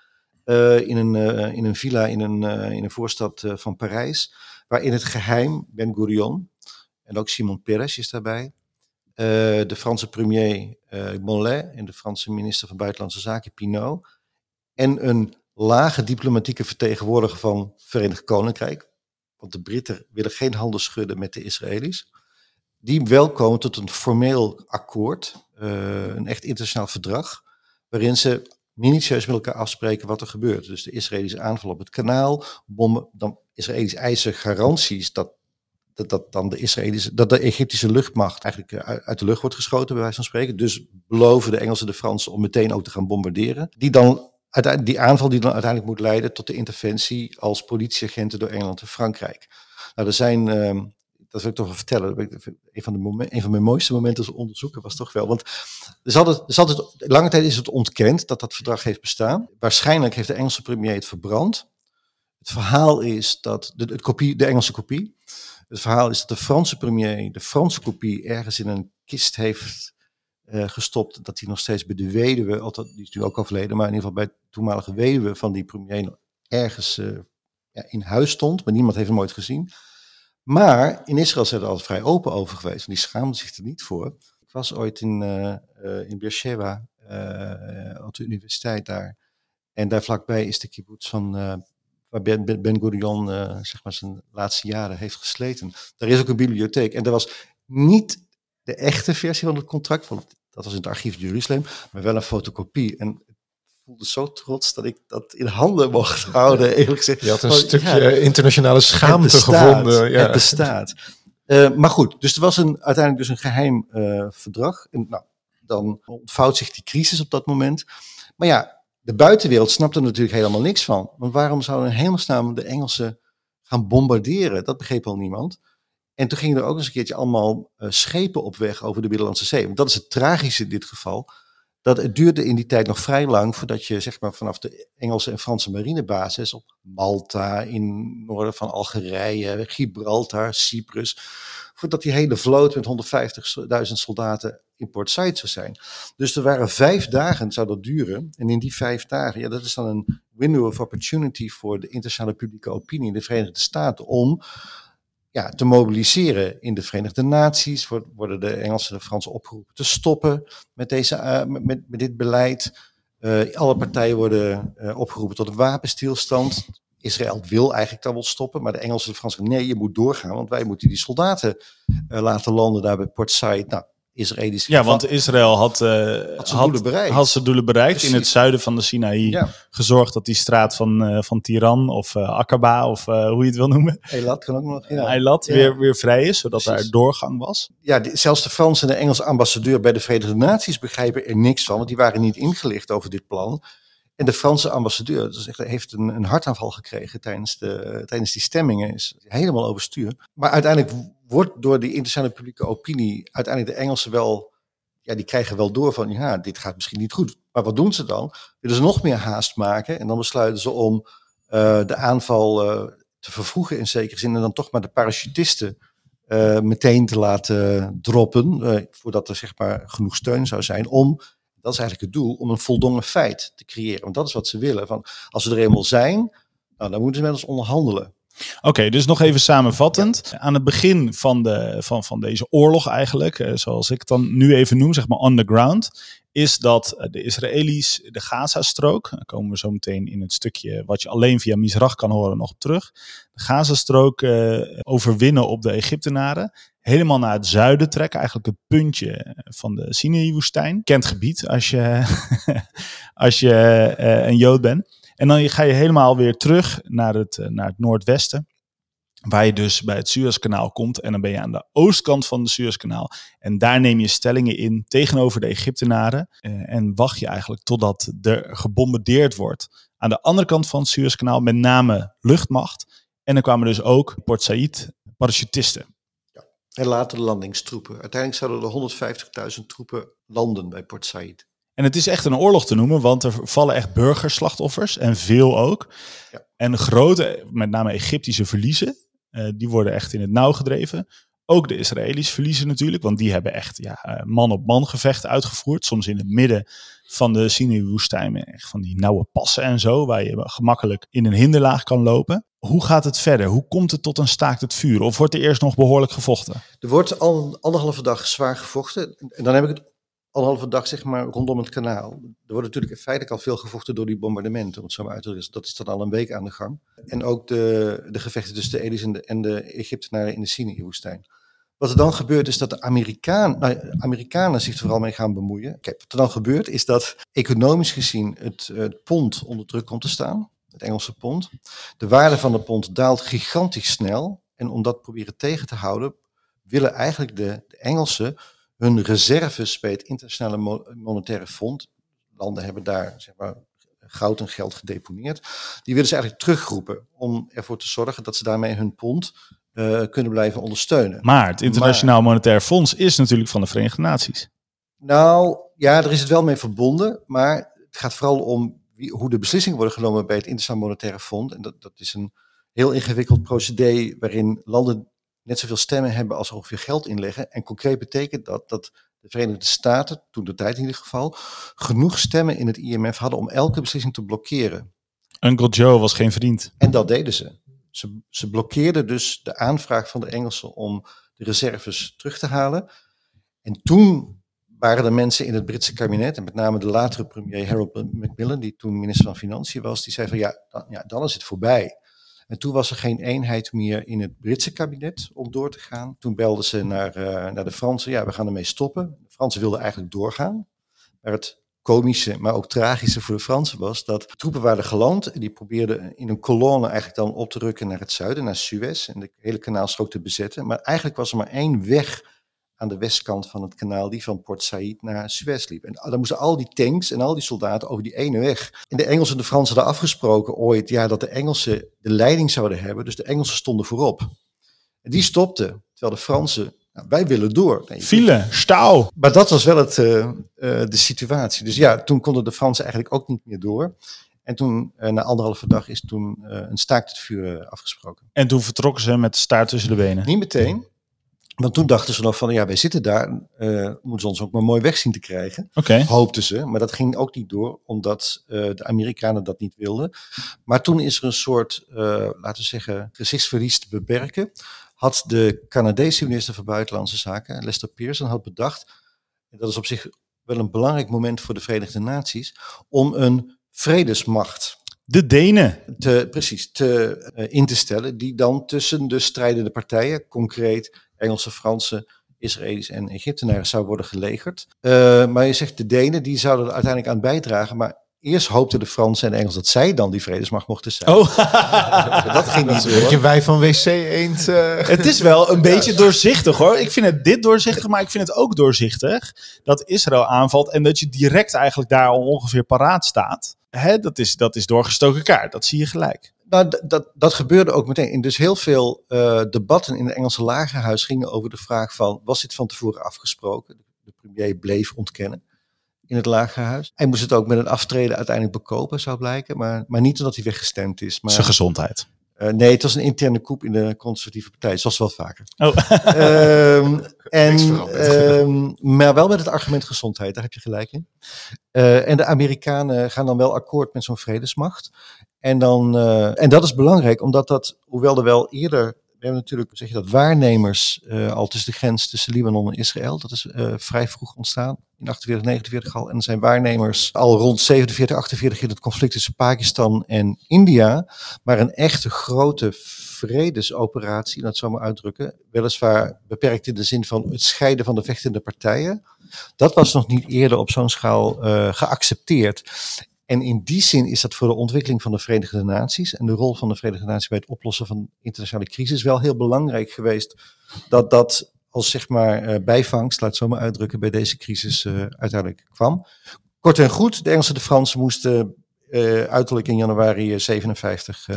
Uh, in, een, uh, in een villa in een, uh, in een voorstad van Parijs. Waar in het geheim Ben Gurion en ook Simon Peres is daarbij. de Franse premier Mollet en de Franse minister van Buitenlandse Zaken Pinot. En een lage diplomatieke vertegenwoordiger van Verenigd Koninkrijk. Want de Britten willen geen handen schudden met de Israëli's die wel komen tot een formeel akkoord, uh, een echt internationaal verdrag, waarin ze minutieus met elkaar afspreken wat er gebeurt. Dus de Israëlische aanval op het kanaal, bommen, dan Israëlisch eisen garanties dat, dat, dan de Israëlische, dat de Egyptische luchtmacht eigenlijk eh, uit de lucht wordt geschoten, bij wijze van spreken. Dus beloven de Engelsen de Fransen om meteen ook te gaan bombarderen. Die dan die aanval die dan uiteindelijk moet leiden tot de interventie als politieagenten door Engeland en Frankrijk. Nou, er zijn uh, dat wil ik toch wel vertellen. Een van, de momenten, een van mijn mooiste momenten als onderzoeken was toch wel. Want er is altijd, lange tijd is het ontkend dat dat verdrag heeft bestaan. Waarschijnlijk heeft de Engelse premier het verbrand. Het verhaal is dat, de, de, kopie, de Engelse kopie. Het verhaal is dat de Franse premier de Franse kopie ergens in een kist heeft uh, gestopt. Dat hij nog steeds bij de weduwe, altijd, die is nu ook overleden, maar in ieder geval bij de toenmalige weduwe van die premier ergens uh, ja, in huis stond. Maar niemand heeft hem ooit gezien. Maar in Israël zijn er altijd vrij open over geweest. En die schaamden zich er niet voor. Ik was ooit in, uh, in Beersheba, uh, op de universiteit daar. En daar vlakbij is de kibbutz van, waar Ben, ben Gurion zeg maar zijn laatste jaren heeft gesleten. Daar is ook een bibliotheek. En er was niet de echte versie van het contract, want dat was in het archief Jeruzalem, maar wel een fotocopie. En voelde zo trots dat ik dat in handen mocht houden. Eerlijk gezegd. Je had een stukje ja, internationale schaamte bestaat, gevonden. Ja. Het bestaat. Uh, maar goed, dus er was een, uiteindelijk dus een geheim uh, verdrag. En, nou, dan ontvouwt zich die crisis op dat moment. Maar ja, de buitenwereld snapte er natuurlijk helemaal niks van. Want waarom zouden hemelsnaam de Engelsen gaan bombarderen? Dat begreep al niemand. En toen gingen er ook eens een keertje allemaal uh, schepen op weg over de Middellandse Zee. Want dat is het tragische in dit geval dat het duurde in die tijd nog vrij lang voordat je zeg maar, vanaf de Engelse en Franse marinebasis op Malta, in noorden van Algerije, Gibraltar, Cyprus, voordat die hele vloot met 150.000 soldaten in Port Said zou zijn. Dus er waren vijf dagen, zou dat duren. En in die vijf dagen, ja, dat is dan een window of opportunity voor de internationale publieke opinie in de Verenigde Staten om te mobiliseren in de Verenigde Naties. Worden de Engelsen en de Fransen opgeroepen te stoppen met, deze, uh, met, met dit beleid. Uh, alle partijen worden uh, opgeroepen tot een wapenstilstand. Israël wil eigenlijk dan wel stoppen, maar de Engelsen en de Fransen nee, je moet doorgaan, want wij moeten die soldaten laten landen daar bij Port Said. Nou, Israëlische. Ja, want Israël had, uh, had, zijn doelen bereikt. Had zijn doelen bereikt Precies. in het zuiden van de Sinaï. Ja. Gezorgd dat die straat van, uh, van Tiran of uh, Aqaba of hoe je het wil noemen. Eilat kan ook nog. Ja. Eilat ja. weer, weer vrij is, zodat Precies. daar doorgang was. Ja, die, zelfs de Franse en de Engelse ambassadeur bij de Verenigde Naties begrijpen er niks van, want die waren niet ingelicht over dit plan. En de Franse ambassadeur dus echt, heeft een, een hartaanval gekregen tijdens, de, tijdens die stemmingen. Is helemaal overstuur. Maar uiteindelijk wordt door die internationale publieke opinie uiteindelijk de Engelsen wel, ja, die krijgen wel door van, ja, dit gaat misschien niet goed. Maar wat doen ze dan? Willen ze nog meer haast maken en dan besluiten ze om uh, de aanval uh, te vervroegen in zekere zin en dan toch maar de parachutisten uh, meteen te laten droppen, voordat er zeg maar genoeg steun zou zijn om dat is eigenlijk het doel, om een voldongen feit te creëren. Want dat is wat ze willen. Van, als we er eenmaal zijn, nou, dan moeten ze met ons onderhandelen. Oké, okay, dus nog even samenvattend. Aan het begin van, de, van, van deze oorlog eigenlijk, eh, zoals ik het dan nu even noem, zeg maar on the ground, is dat eh, de Israëli's de Gazastrook, dan komen we zo meteen in het stukje wat je alleen via Misrach kan horen nog op terug, de Gazastrook uh, overwinnen op de Egyptenaren, helemaal naar het zuiden trekken, eigenlijk het puntje van de Sinai-woestijn. Kent gebied als je, als je uh, een Jood bent. En dan ga je helemaal weer terug naar het, naar het noordwesten. Waar je dus bij het Suezkanaal komt en dan ben je aan de oostkant van het Suezkanaal. En daar neem je stellingen in tegenover de Egyptenaren. Eh, en wacht je eigenlijk totdat er gebombardeerd wordt. Aan de andere kant van het Suezkanaal met name luchtmacht. En dan kwamen dus ook Port Said parachutisten. Ja. En later landingstroepen. Uiteindelijk zouden er 150.000 troepen landen bij Port Said. En het is echt een oorlog te noemen, want er vallen echt burgerslachtoffers en veel ook. Ja. En grote, met name Egyptische verliezen. Uh, die worden echt in het nauw gedreven. Ook de Israëli's verliezen natuurlijk, want die hebben echt ja, man-op-man gevechten uitgevoerd. Soms in het midden van de Sinai-woestijn, echt van die nauwe passen en zo, waar je gemakkelijk in een hinderlaag kan lopen. Hoe gaat het verder? Hoe komt het tot een staakt het vuur? Of wordt er eerst nog behoorlijk gevochten? Er wordt al anderhalve dag zwaar gevochten. En dan heb ik het anderhalve dag zeg maar rondom het kanaal. Er wordt natuurlijk feitelijk al veel gevochten door die bombardementen, om zo maar uit. Dat is dan al een week aan de gang. En ook de, de gevechten tussen de Elis en de, en de Egyptenaren in de Sinai-woestijn. Wat er dan gebeurt is dat de Amerikaan, nou, Amerikanen zich vooral mee gaan bemoeien. Kijk, wat er dan gebeurt is dat economisch gezien het, het pond onder druk komt te staan. Het Engelse pond. De waarde van de pond daalt gigantisch snel. En om dat proberen tegen te houden, willen eigenlijk de, de Engelsen hun reserves bij het Internationale Monetaire Fonds, landen hebben daar zeg maar, goud en geld gedeponeerd, die willen ze eigenlijk terugroepen om ervoor te zorgen dat ze daarmee hun pond uh, kunnen blijven ondersteunen. Maar het Internationaal Monetair Fonds is natuurlijk van de Verenigde Naties. Nou ja, er is het wel mee verbonden, maar het gaat vooral om wie, hoe de beslissingen worden genomen bij het Internationaal Monetaire Fonds. En dat, dat is een heel ingewikkeld procedé waarin landen net zoveel stemmen hebben als ongeveer geld inleggen. En concreet betekent dat dat de Verenigde Staten, toen de tijd in ieder geval, genoeg stemmen in het IMF hadden om elke beslissing te blokkeren. Uncle Joe was geen vriend. En dat deden ze. Ze, ze blokkeerden dus de aanvraag van de Engelsen om de reserves terug te halen. En toen waren er mensen in het Britse kabinet, en met name de latere premier Harold Macmillan, die toen minister van Financiën was, die zei van ja, dan, ja, dan is het voorbij. En toen was er geen eenheid meer in het Britse kabinet om door te gaan. Toen belden ze naar, uh, naar de Fransen, ja, we gaan ermee stoppen. De Fransen wilden eigenlijk doorgaan. Maar het komische, maar ook tragische voor de Fransen was dat troepen waren geland. En die probeerden in een kolonne eigenlijk dan op te rukken naar het zuiden, naar Suez. En de hele kanaalstrook te bezetten. Maar eigenlijk was er maar één weg aan de westkant van het kanaal, die van Port Said naar Suez liep. En dan moesten al die tanks en al die soldaten over die ene weg. En de Engelsen en de Fransen hadden afgesproken ooit ja, dat de Engelsen de leiding zouden hebben. Dus de Engelsen stonden voorop. En die stopten, terwijl de Fransen, nou, wij willen door. Nee, File, stauw. Maar dat was wel het, uh, uh, de situatie. Dus ja, toen konden de Fransen eigenlijk ook niet meer door. En toen, uh, na anderhalve dag, is toen een staakt het vuur afgesproken. En toen vertrokken ze met de staart tussen de benen? Niet meteen. Want toen dachten ze nog van, ja, wij zitten daar, uh, moeten ze ons ook maar mooi weg zien te krijgen. Okay. Hoopten ze, maar dat ging ook niet door, omdat uh, de Amerikanen dat niet wilden. Maar toen is er een soort, uh, laten we zeggen, gezichtsverlies te beperken. Had de Canadese minister van Buitenlandse Zaken, Lester Pearson, had bedacht, en dat is op zich wel een belangrijk moment voor de Verenigde Naties, om een vredesmacht de Denen. Te, precies, te, in te stellen, die dan tussen de strijdende partijen, concreet Engelse, Franse, Israëli's en Egyptenaren zou worden gelegerd. Uh, maar je zegt de Denen, die zouden er uiteindelijk aan bijdragen. Maar eerst hoopten de Fransen en de Engelsen dat zij dan die vredesmacht mochten zijn. Oh. dat ging niet door. Je wij van WC Eend. Uh... Het is wel een beetje doorzichtig hoor. Ik vind het dit doorzichtig, maar ik vind het ook doorzichtig dat Israël aanvalt en dat je direct eigenlijk daar al ongeveer paraat staat. Hè, dat, is, dat is doorgestoken kaart, dat zie je gelijk. Nou, dat, dat gebeurde ook meteen. Dus heel veel uh, debatten in het Engelse lagerhuis gingen over de vraag van, was dit van tevoren afgesproken? De premier bleef ontkennen in het lagerhuis. Hij moest het ook met een aftreden uiteindelijk bekopen, zou blijken. Maar, maar niet omdat hij weggestemd is. Maar, Zijn gezondheid. Uh, nee, het was een interne coup in de conservatieve partij, zoals wel vaker. Oh. um, en, um, maar wel met het argument gezondheid, daar heb je gelijk in. Uh, en de Amerikanen gaan dan wel akkoord met zo'n vredesmacht. En, dan, uh, en dat is belangrijk, omdat dat, hoewel er wel eerder we hebben natuurlijk zeg je dat, waarnemers uh, al tussen de grens tussen Libanon en Israël. Dat is uh, vrij vroeg ontstaan, in 48, 49 al. En er zijn waarnemers al rond 47, 48 in het conflict tussen Pakistan en India. Maar een echte grote vredesoperatie, laat het zo maar uitdrukken. Weliswaar beperkt in de zin van het scheiden van de vechtende partijen. Dat was nog niet eerder op zo'n schaal geaccepteerd. En in die zin is dat voor de ontwikkeling van de Verenigde Naties en de rol van de Verenigde Naties bij het oplossen van internationale crisis wel heel belangrijk geweest. Dat dat als zeg maar uh, bijvangst, laat het zo maar uitdrukken, bij deze crisis uh, uiteindelijk kwam. Kort en goed, de Engelsen en de Fransen moesten uh, uiterlijk in januari 57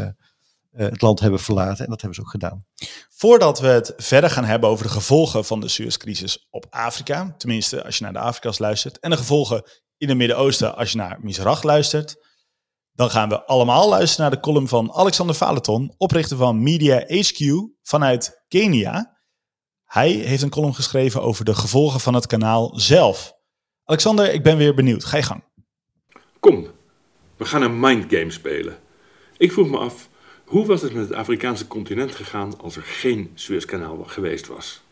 het land hebben verlaten. En dat hebben ze ook gedaan. Voordat we het verder gaan hebben over de gevolgen van de Suezcrisis op Afrika, tenminste als je naar de Afrika's luistert, en de gevolgen in het Midden-Oosten als je naar Misrach luistert. Dan gaan we allemaal luisteren naar de column van Alexander Valeton, oprichter van Media HQ vanuit Kenia. Hij heeft een column geschreven over de gevolgen van het kanaal zelf. Alexander, ik ben weer benieuwd. Ga je gang. Kom, we gaan een mindgame spelen. Ik vroeg me af, hoe was het met het Afrikaanse continent gegaan als er geen Suezkanaal geweest was?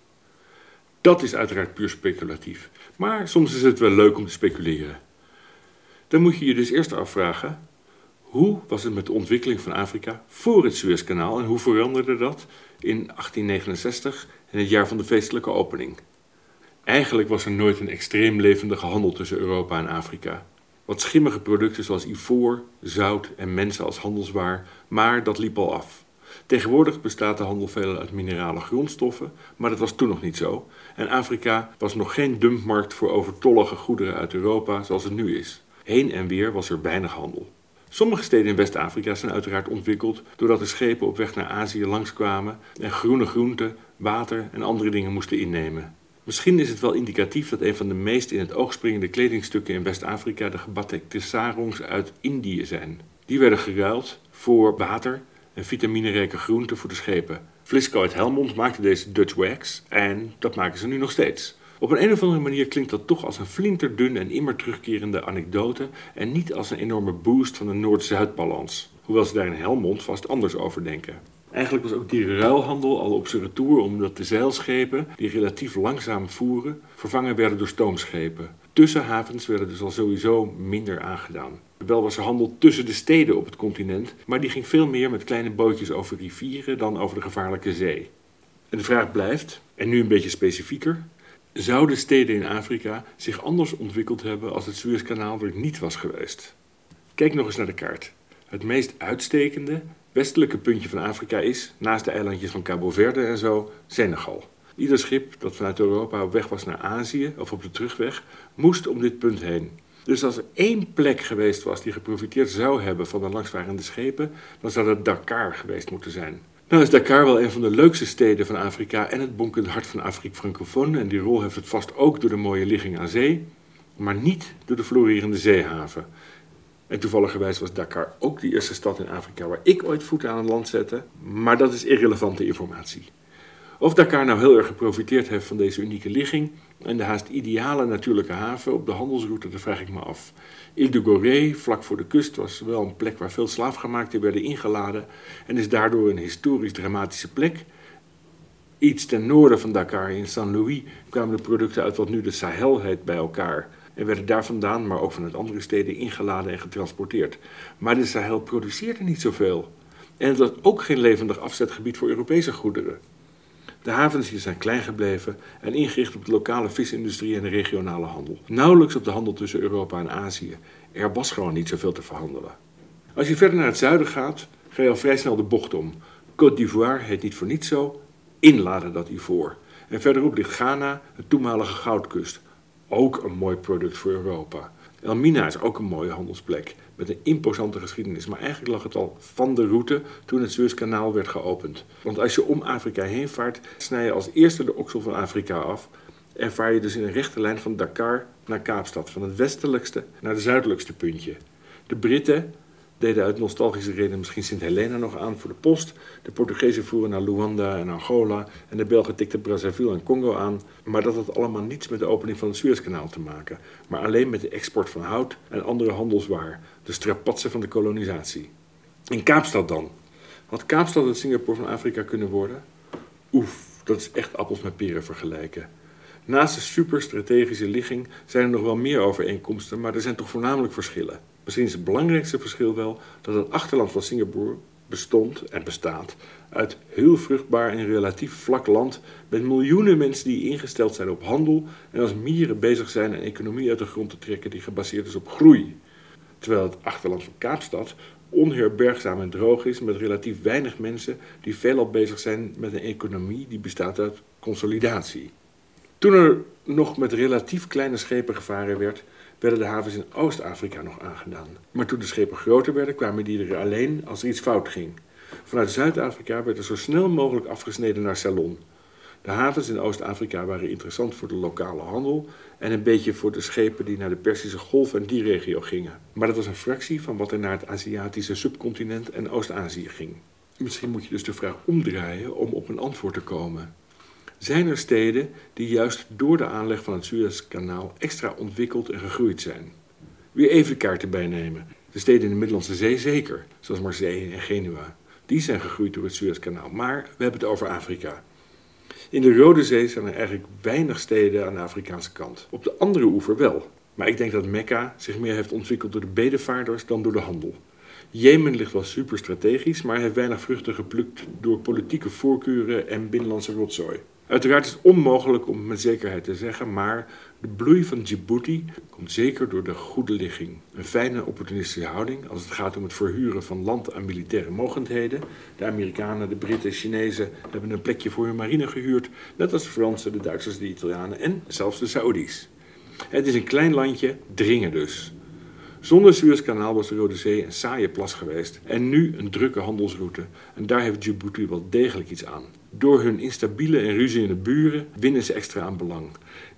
Dat is uiteraard puur speculatief. Maar soms is het wel leuk om te speculeren. Dan moet je je dus eerst afvragen: hoe was het met de ontwikkeling van Afrika voor het Suezkanaal en hoe veranderde dat in 1869, in het jaar van de feestelijke opening? Eigenlijk was er nooit een extreem levendige handel tussen Europa en Afrika. Wat schimmige producten zoals ivoor, zout en mensen als handelswaar, maar dat liep al af. Tegenwoordig bestaat de handel veelal uit minerale grondstoffen, maar dat was toen nog niet zo. En Afrika was nog geen dumpmarkt voor overtollige goederen uit Europa zoals het nu is. Heen en weer was er weinig handel. Sommige steden in West-Afrika zijn uiteraard ontwikkeld doordat de schepen op weg naar Azië langskwamen en groene groenten, water en andere dingen moesten innemen. Misschien is het wel indicatief dat een van de meest in het oog springende kledingstukken in West-Afrika de gebatikte sarongs uit Indië zijn. Die werden geruild voor water en vitaminerijke groenten voor de schepen. Flisco uit Helmond maakte deze Dutch wax en dat maken ze nu nog steeds. Op een, een of andere manier klinkt dat toch als een flinterdunne en immer terugkerende anekdote en niet als een enorme boost van de Noord-Zuid-balans. Hoewel ze daar in Helmond vast anders over denken. Eigenlijk was ook die ruilhandel al op zijn retour omdat de zeilschepen, die relatief langzaam voeren, vervangen werden door stoomschepen. Tussenhavens werden dus al sowieso minder aangedaan. Wel was er handel tussen de steden op het continent, maar die ging veel meer met kleine bootjes over rivieren dan over de gevaarlijke zee. En de vraag blijft, en nu een beetje specifieker, zouden steden in Afrika zich anders ontwikkeld hebben als het Suezkanaal er niet was geweest? Kijk nog eens naar de kaart. Het meest uitstekende, westelijke puntje van Afrika is, naast de eilandjes van Cabo Verde en zo, Senegal. Ieder schip dat vanuit Europa op weg was naar Azië of op de terugweg, moest om dit punt heen. Dus als er één plek geweest was die geprofiteerd zou hebben van de langsvarende schepen, dan zou dat Dakar geweest moeten zijn. Nou is Dakar wel een van de leukste steden van Afrika en het bonkende hart van Afrika francofoon. En die rol heeft het vast ook door de mooie ligging aan zee, maar niet door de florerende zeehaven. En toevalligerwijs was Dakar ook de eerste stad in Afrika waar ik ooit voet aan land zette, maar dat is irrelevante informatie. Of Dakar nou heel erg geprofiteerd heeft van deze unieke ligging en de haast ideale natuurlijke haven op de handelsroute, dat vraag ik me af. Ile de Gorée, vlak voor de kust, was wel een plek waar veel slaafgemaakten werden ingeladen en is daardoor een historisch dramatische plek. Iets ten noorden van Dakar, in Saint-Louis, kwamen de producten uit wat nu de Sahel heet bij elkaar en werden daar vandaan, maar ook vanuit andere steden, ingeladen en getransporteerd. Maar de Sahel produceerde niet zoveel. En het was ook geen levendig afzetgebied voor Europese goederen. De havens hier zijn klein gebleven en ingericht op de lokale visindustrie en de regionale handel. Nauwelijks op de handel tussen Europa en Azië. Er was gewoon niet zoveel te verhandelen. Als je verder naar het zuiden gaat, ga je al vrij snel de bocht om. Côte d'Ivoire heet niet voor niets zo. Inladen dat ivoor. En verderop ligt Ghana, het toenmalige goudkust. Ook een mooi product voor Europa. Elmina is ook een mooie handelsplek met een imposante geschiedenis. Maar eigenlijk lag het al van de route toen het Suezkanaal werd geopend. Want als je om Afrika heen vaart, snij je als eerste de oksel van Afrika af. En vaar je dus in een rechte lijn van Dakar naar Kaapstad, van het westelijkste naar het zuidelijkste puntje. De Britten deden uit nostalgische redenen misschien Sint Helena nog aan voor de post. De Portugezen voeren naar Luanda en Angola. En de Belgen tikten Brazzaville en Congo aan. Maar dat had allemaal niets met de opening van het Suezkanaal te maken. Maar alleen met de export van hout en andere handelswaar. De strapatsen van de kolonisatie. In Kaapstad dan. Had Kaapstad het Singapore van Afrika kunnen worden? Oef, dat is echt appels met peren vergelijken. Naast de superstrategische ligging zijn er nog wel meer overeenkomsten, maar er zijn toch voornamelijk verschillen. Misschien is het belangrijkste verschil wel dat het achterland van Singapore bestond en bestaat uit heel vruchtbaar en relatief vlak land met miljoenen mensen die ingesteld zijn op handel en als mieren bezig zijn een economie uit de grond te trekken die gebaseerd is op groei. Terwijl het achterland van Kaapstad onherbergzaam en droog is met relatief weinig mensen die veelal bezig zijn met een economie die bestaat uit consolidatie. Toen er nog met relatief kleine schepen gevaren werd, werden de havens in Oost-Afrika nog aangedaan. Maar toen de schepen groter werden, kwamen die er alleen als er iets fout ging. Vanuit Zuid-Afrika werd er zo snel mogelijk afgesneden naar Ceylon. De havens in Oost-Afrika waren interessant voor de lokale handel en een beetje voor de schepen die naar de Persische Golf en die regio gingen. Maar dat was een fractie van wat er naar het Aziatische subcontinent en Oost-Azië ging. Misschien moet je dus de vraag omdraaien om op een antwoord te komen. Zijn er steden die juist door de aanleg van het Suezkanaal extra ontwikkeld en gegroeid zijn? Weer even de kaart erbij nemen. De steden in de Middellandse Zee zeker, zoals Marseille en Genua. Die zijn gegroeid door het Suezkanaal, maar we hebben het over Afrika. In de Rode Zee zijn er eigenlijk weinig steden aan de Afrikaanse kant. Op de andere oever wel. Maar ik denk dat Mekka zich meer heeft ontwikkeld door de bedevaarders dan door de handel. Jemen ligt wel super strategisch, maar heeft weinig vruchten geplukt door politieke voorkeuren en binnenlandse rotzooi. Uiteraard is het onmogelijk om met zekerheid te zeggen, maar de bloei van Djibouti komt zeker door de goede ligging. Een fijne opportunistische houding als het gaat om het verhuren van land aan militaire mogendheden. De Amerikanen, de Britten, Chinezen hebben een plekje voor hun marine gehuurd, net als de Fransen, de Duitsers, de Italianen en zelfs de Saoedi's. Het is een klein landje, dringen dus. Zonder Suezkanaal was de Rode Zee een saaie plas geweest en nu een drukke handelsroute. En daar heeft Djibouti wel degelijk iets aan. Door hun instabiele en ruziende buren winnen ze extra aan belang.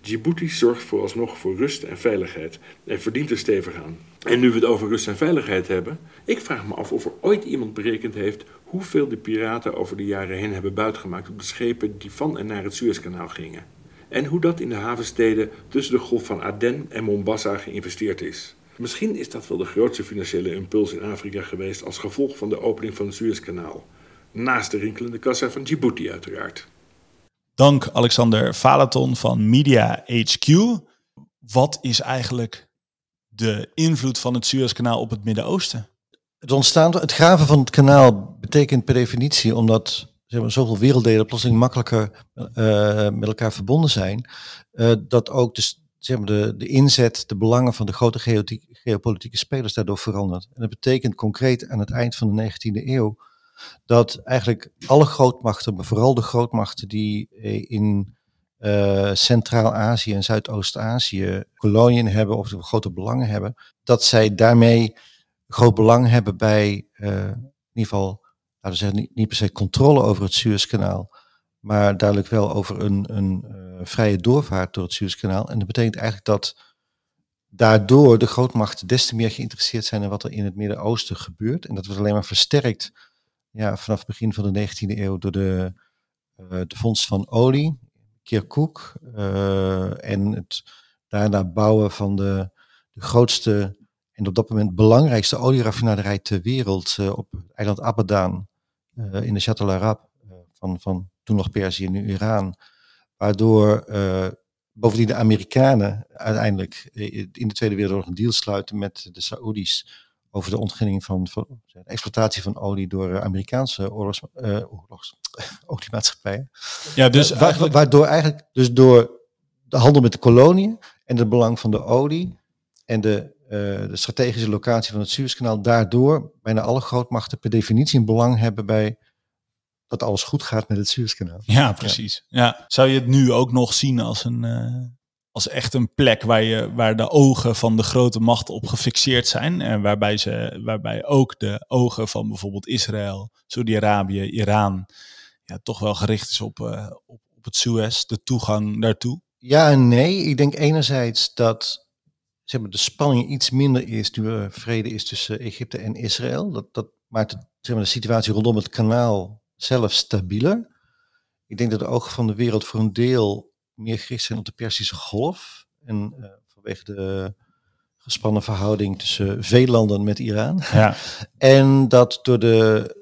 Djibouti zorgt vooralsnog voor rust en veiligheid en verdient er stevig aan. En nu we het over rust en veiligheid hebben, ik vraag me af of er ooit iemand berekend heeft hoeveel de piraten over de jaren heen hebben buitgemaakt op de schepen die van en naar het Suezkanaal gingen. En hoe dat in de havensteden tussen de golf van Aden en Mombasa geïnvesteerd is. Misschien is dat wel de grootste financiële impuls in Afrika geweest als gevolg van de opening van het Suezkanaal. Naast de rinkelende kassa van Djibouti uiteraard. Dank Alexander Valaton van Media HQ. Wat is eigenlijk de invloed van het Suezkanaal op het Midden-Oosten? Het ontstaan, het graven van het kanaal betekent per definitie, omdat zeg maar, zoveel werelddelen plotseling makkelijker uh, met elkaar verbonden zijn, uh, dat ook de, zeg maar, de, de inzet, de belangen van de grote geopolitieke spelers daardoor verandert. En dat betekent concreet aan het eind van de 19e eeuw dat eigenlijk alle grootmachten, maar vooral de grootmachten die eh, in uh, Centraal-Azië en Zuidoost-Azië koloniën hebben of grote belangen hebben, dat zij daarmee groot belang hebben bij uh, in ieder geval, laten we zeggen, niet, per se controle over het Suezkanaal, maar duidelijk wel over een, een vrije doorvaart door het Suezkanaal. En dat betekent eigenlijk dat daardoor de grootmachten des te meer geïnteresseerd zijn in wat er in het Midden-Oosten gebeurt. En dat wordt alleen maar versterkt ja, vanaf het begin van de 19e eeuw door de, uh, de vondst van olie, Kirkuk, uh, en het daarna bouwen van de, de grootste en op dat moment belangrijkste olieraffinaderij ter wereld uh, op het eiland Abadan in de Chatel Arab van, van toen nog Perzië, nu Iran. Waardoor bovendien de Amerikanen uiteindelijk in de Tweede Wereldoorlog een deal sluiten met de Saoedi's over de ontginning van, van de exploitatie van olie door Amerikaanse oorlogs, uh, oorlogs, oliemaatschappijen. Ja, dus uh, eigenlijk... Waardoor eigenlijk, dus door de handel met de koloniën en het belang van de olie en de, uh, de strategische locatie van het Suezkanaal, daardoor bijna alle grootmachten per definitie een belang hebben bij dat alles goed gaat met het Suezkanaal. Ja, precies. Ja. ja. Zou je het nu ook nog zien als een als echt een plek waar, je, waar de ogen van de grote macht op gefixeerd zijn. En waarbij, ze, waarbij ook de ogen van bijvoorbeeld Israël, Saudi-Arabië, Iran, ja, toch wel gericht is op, uh, op, op het Suez, de toegang daartoe? Ja en nee. Ik denk enerzijds dat zeg maar, de spanning iets minder is nu er vrede is tussen Egypte en Israël. Dat, dat maakt zeg maar, de situatie rondom het kanaal zelf stabieler. Ik denk dat de ogen van de wereld voor een deel meer gericht zijn op de Persische Golf. En uh, vanwege de gespannen verhouding tussen veel landen met Iran. Ja. en dat door de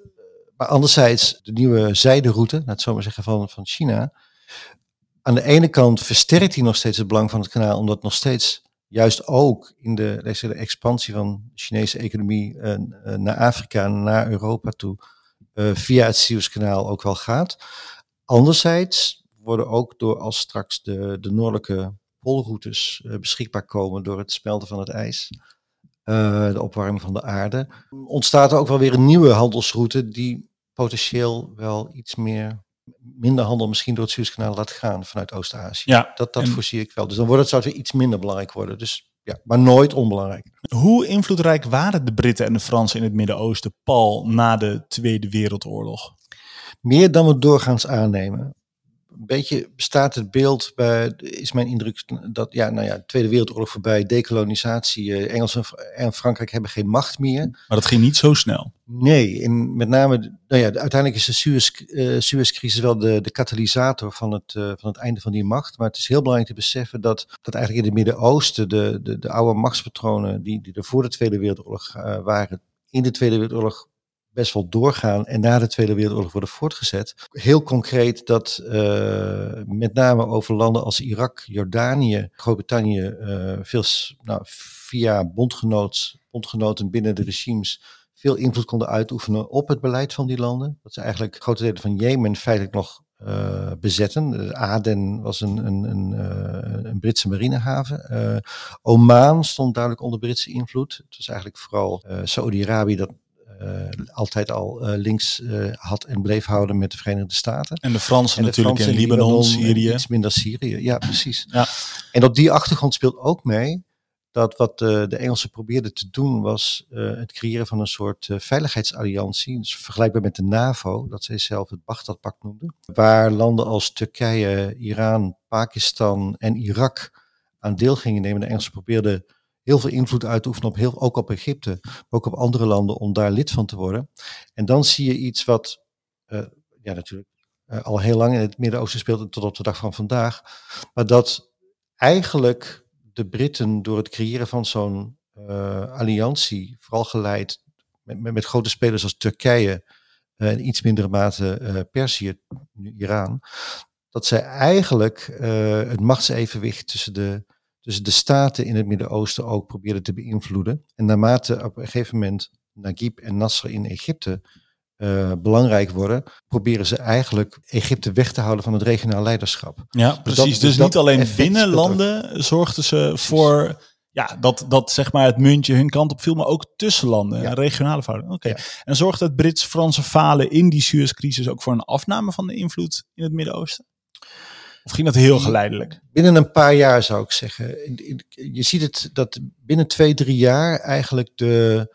Maar anderzijds, de nieuwe zijderoute, laat het zo maar zeggen, van, van China. Aan de ene kant versterkt hij nog steeds het belang van het kanaal, omdat nog steeds juist ook in de, de expansie van de Chinese economie uh, naar Afrika en naar Europa toe uh, via het Suezkanaal ook wel gaat. Anderzijds worden ook door als straks de, de noordelijke polroutes uh, beschikbaar komen door het smelten van het ijs, de opwarming van de aarde, ontstaat er ook wel weer een nieuwe handelsroute die potentieel wel iets meer minder handel misschien door het Suezkanaal laat gaan vanuit Oost-Azië. Ja, dat dat voorzie ik wel. Dus dan wordt het zou weer iets minder belangrijk worden. Dus ja, maar nooit onbelangrijk. Hoe invloedrijk waren de Britten en de Fransen in het Midden-Oosten, Paul, na de Tweede Wereldoorlog? Meer dan we doorgaans aannemen een beetje bestaat het beeld bij, is mijn indruk dat, ja, nou ja, de Tweede Wereldoorlog voorbij, decolonisatie, uh, Engeland en Frankrijk hebben geen macht meer. Maar dat ging niet zo snel. Nee, en met name, nou ja, uiteindelijk is de Suez, uh, Suezcrisis wel de, de katalysator van het, uh, van het einde van die macht. Maar het is heel belangrijk te beseffen dat, dat eigenlijk in het Midden-Oosten de, de, de oude machtspatronen die, die er voor de Tweede Wereldoorlog waren, in de Tweede Wereldoorlog best wel doorgaan en na de Tweede Wereldoorlog worden voortgezet. Heel concreet dat uh, met name over landen als Irak, Jordanië, Groot-Brittannië uh, veel nou, via bondgenoten binnen de regimes veel invloed konden uitoefenen op het beleid van die landen. Dat ze eigenlijk grote delen van Jemen feitelijk nog uh, bezetten. Aden was een, een, een, een Britse marinehaven. Uh, Oman stond duidelijk onder Britse invloed. Het was eigenlijk vooral Saudi-Arabië dat altijd al uh, links uh, had en bleef houden met de Verenigde Staten. En de Fransen en de natuurlijk Fransen in Libanon, Libanon, Syrië. Iets minder Syrië, ja precies. Ja. En op die achtergrond speelt ook mee dat wat de, de Engelsen probeerden te doen was het creëren van een soort veiligheidsalliantie. Dus vergelijkbaar met de NAVO, dat zij zelf het Baghdad-pact noemden. Waar landen als Turkije, Iran, Pakistan en Irak aan deel gingen nemen. De Engelsen probeerden heel veel invloed uitoefenen op heel, ook op Egypte, maar ook op andere landen om daar lid van te worden. En dan zie je iets wat, uh, ja natuurlijk, uh, al heel lang in het Midden-Oosten speelt tot op de dag van vandaag, maar dat eigenlijk de Britten door het creëren van zo'n uh, alliantie, vooral geleid met, met, met, grote spelers als Turkije en iets mindere mate Perzië, nu Iran, dat zij eigenlijk het machtsevenwicht tussen de dus de staten in het Midden-Oosten ook probeerden te beïnvloeden. En naarmate op een gegeven moment Naguib en Nasser in Egypte uh, belangrijk worden, proberen ze eigenlijk Egypte weg te houden van het regionaal leiderschap. Ja, dus precies. Dat, dus, dus niet alleen binnen landen zorgden ze precies. voor ja, dat, dat zeg maar het muntje hun kant op viel, maar ook tussen landen, ja. regionale verhoudingen. Oké. Okay. Ja. En zorgt het Brits-Franse falen in die Suez-crisis ook voor een afname van de invloed in het Midden-Oosten? Of ging dat heel geleidelijk? Binnen een paar jaar zou ik zeggen. Je ziet het dat binnen twee, drie jaar eigenlijk de,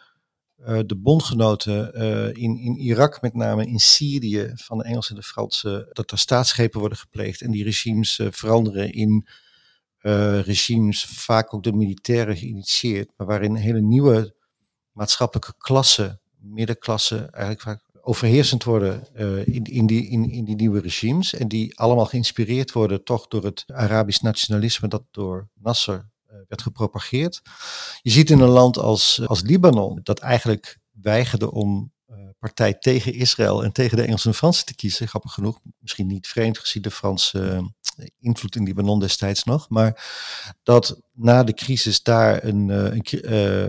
uh, de bondgenoten uh, in, in Irak, met name in Syrië, van de Engelsen en de Fransen, dat er staatsgrepen worden gepleegd en die regimes uh, veranderen in regimes, vaak ook door militairen geïnitieerd, maar waarin hele nieuwe maatschappelijke klasse, middenklasse, eigenlijk vaak overheersend worden uh, in, in, die, in, in die nieuwe regimes. En die allemaal geïnspireerd worden toch door het Arabisch nationalisme dat door Nasser uh, werd gepropageerd. Je ziet in een land als, als Libanon dat eigenlijk weigerde om partij tegen Israël en tegen de Engelsen en Fransen te kiezen. Grappig genoeg, misschien niet vreemd gezien de Franse invloed in Libanon destijds nog. Maar dat na de crisis daar een, een,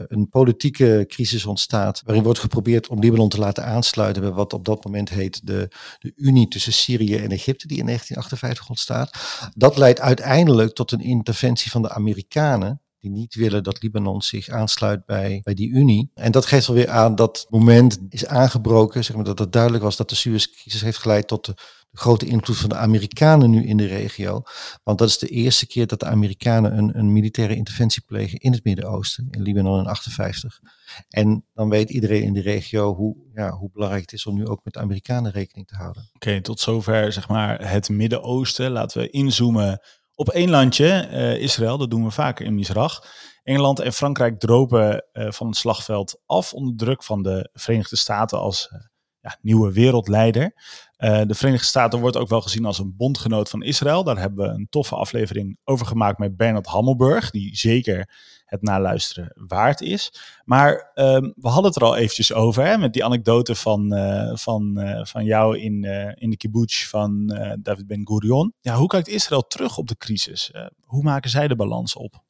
een, politieke crisis ontstaat. Waarin wordt geprobeerd om Libanon te laten aansluiten bij wat op dat moment heet de, de Unie tussen Syrië en Egypte, die in 1958 ontstaat. Dat leidt uiteindelijk tot een interventie van de Amerikanen niet willen dat Libanon zich aansluit bij, bij die Unie. En dat geeft alweer aan dat moment is aangebroken, zeg maar, dat het duidelijk was dat de Suez-crisis heeft geleid tot de, grote invloed van de Amerikanen nu in de regio. Want dat is de eerste keer dat de Amerikanen een, een militaire interventie plegen in het Midden-Oosten, in Libanon in 58. En dan weet iedereen in de regio hoe, ja, hoe belangrijk het is om nu ook met de Amerikanen rekening te houden. Oké, tot zover zeg maar het Midden-Oosten. Laten we inzoomen op één landje, uh, Israël, dat doen we vaker in Misrach. Engeland en Frankrijk dropen uh, van het slagveld af onder druk van de Verenigde Staten als uh, ja, nieuwe wereldleider. Uh, de Verenigde Staten wordt ook wel gezien als een bondgenoot van Israël. Daar hebben we een toffe aflevering over gemaakt met Bernard Hammelburg, die zeker het naluisteren waard is. Maar um, we hadden het er al eventjes over, hè, met die anekdote van, uh, van, uh, van jou in, in de kibbutz van David Ben Gurion. Ja, hoe kijkt Israël terug op de crisis? hoe maken zij de balans op?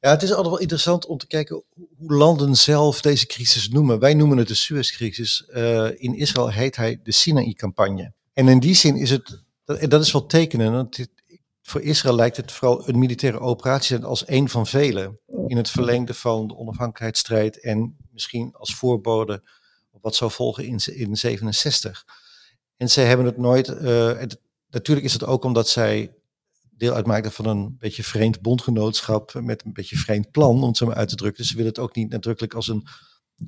Ja, het is altijd wel interessant om te kijken hoe landen zelf deze crisis noemen. Wij noemen het de Suez-crisis. Uh, in Israël heet hij de Sinaï-campagne. En in die zin is het, dat, is wel tekenen. Want voor Israël lijkt het vooral een militaire operatie als een van vele. In het verlengde van de onafhankelijkheidsstrijd en misschien als voorbode op wat zou volgen in 1967. En zij hebben het nooit. Het, natuurlijk is het ook omdat zij deel uitmaakte van een beetje vreemd bondgenootschap met een beetje vreemd plan, om het zo maar uit te drukken. Dus ze willen het ook niet nadrukkelijk als een,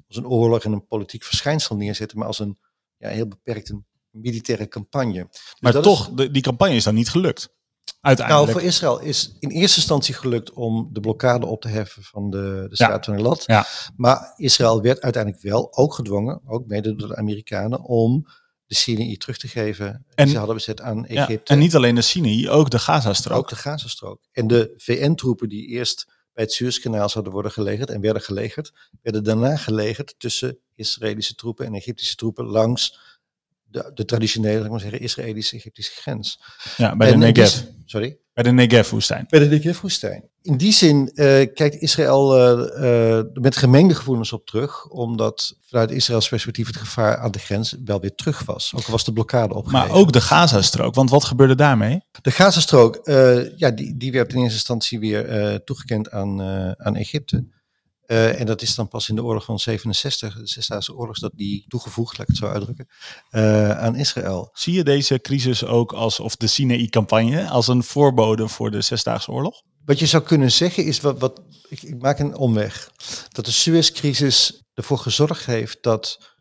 als een oorlog en een politiek verschijnsel neerzetten, maar als een ja, heel beperkte militaire campagne. Dus maar toch, is, die campagne is dan niet gelukt. Uiteindelijk. Nou, voor Israël is in eerste instantie gelukt om de blokkade op te heffen van de, de straat van Elat. Ja. Maar Israël werd uiteindelijk wel ook gedwongen, ook mede door de Amerikanen, om de Sinai terug te geven en, ze hadden bezet aan Egypte. Ja, en niet alleen de Sinai, ook de Gazastrook. Ook de Gazastrook. En de VN-troepen die eerst bij het Suezkanaal zouden worden gelegerd en werden gelegerd, werden daarna gelegerd tussen Israëlische troepen en Egyptische troepen langs de, de traditionele, ik maar zeggen, Israëlische-Egyptische grens. Ja, bij de Negev. sorry? Bij de Negev-woestijn. Bij de Negev-woestijn. In die zin uh, kijkt Israël uh, uh, met gemengde gevoelens op terug, omdat vanuit Israëls perspectief het gevaar aan de grens wel weer terug was. Ook was de blokkade opgegeven. Maar ook de Gazastrook, want wat gebeurde daarmee? De Gazastrook, ja, die, die werd in eerste instantie weer toegekend aan, aan Egypte. Uh, en dat is dan pas in de oorlog van 67, de Zesdaagse oorlog, dat die toegevoegd, laat ik het zo uitdrukken, uh, aan Israël. Zie je deze crisis ook als, of de Sinai-campagne, als een voorbode voor de Zesdaagse oorlog? Wat je zou kunnen zeggen is, wat, wat, ik, ik maak een omweg, dat de Suez-crisis ervoor gezorgd heeft dat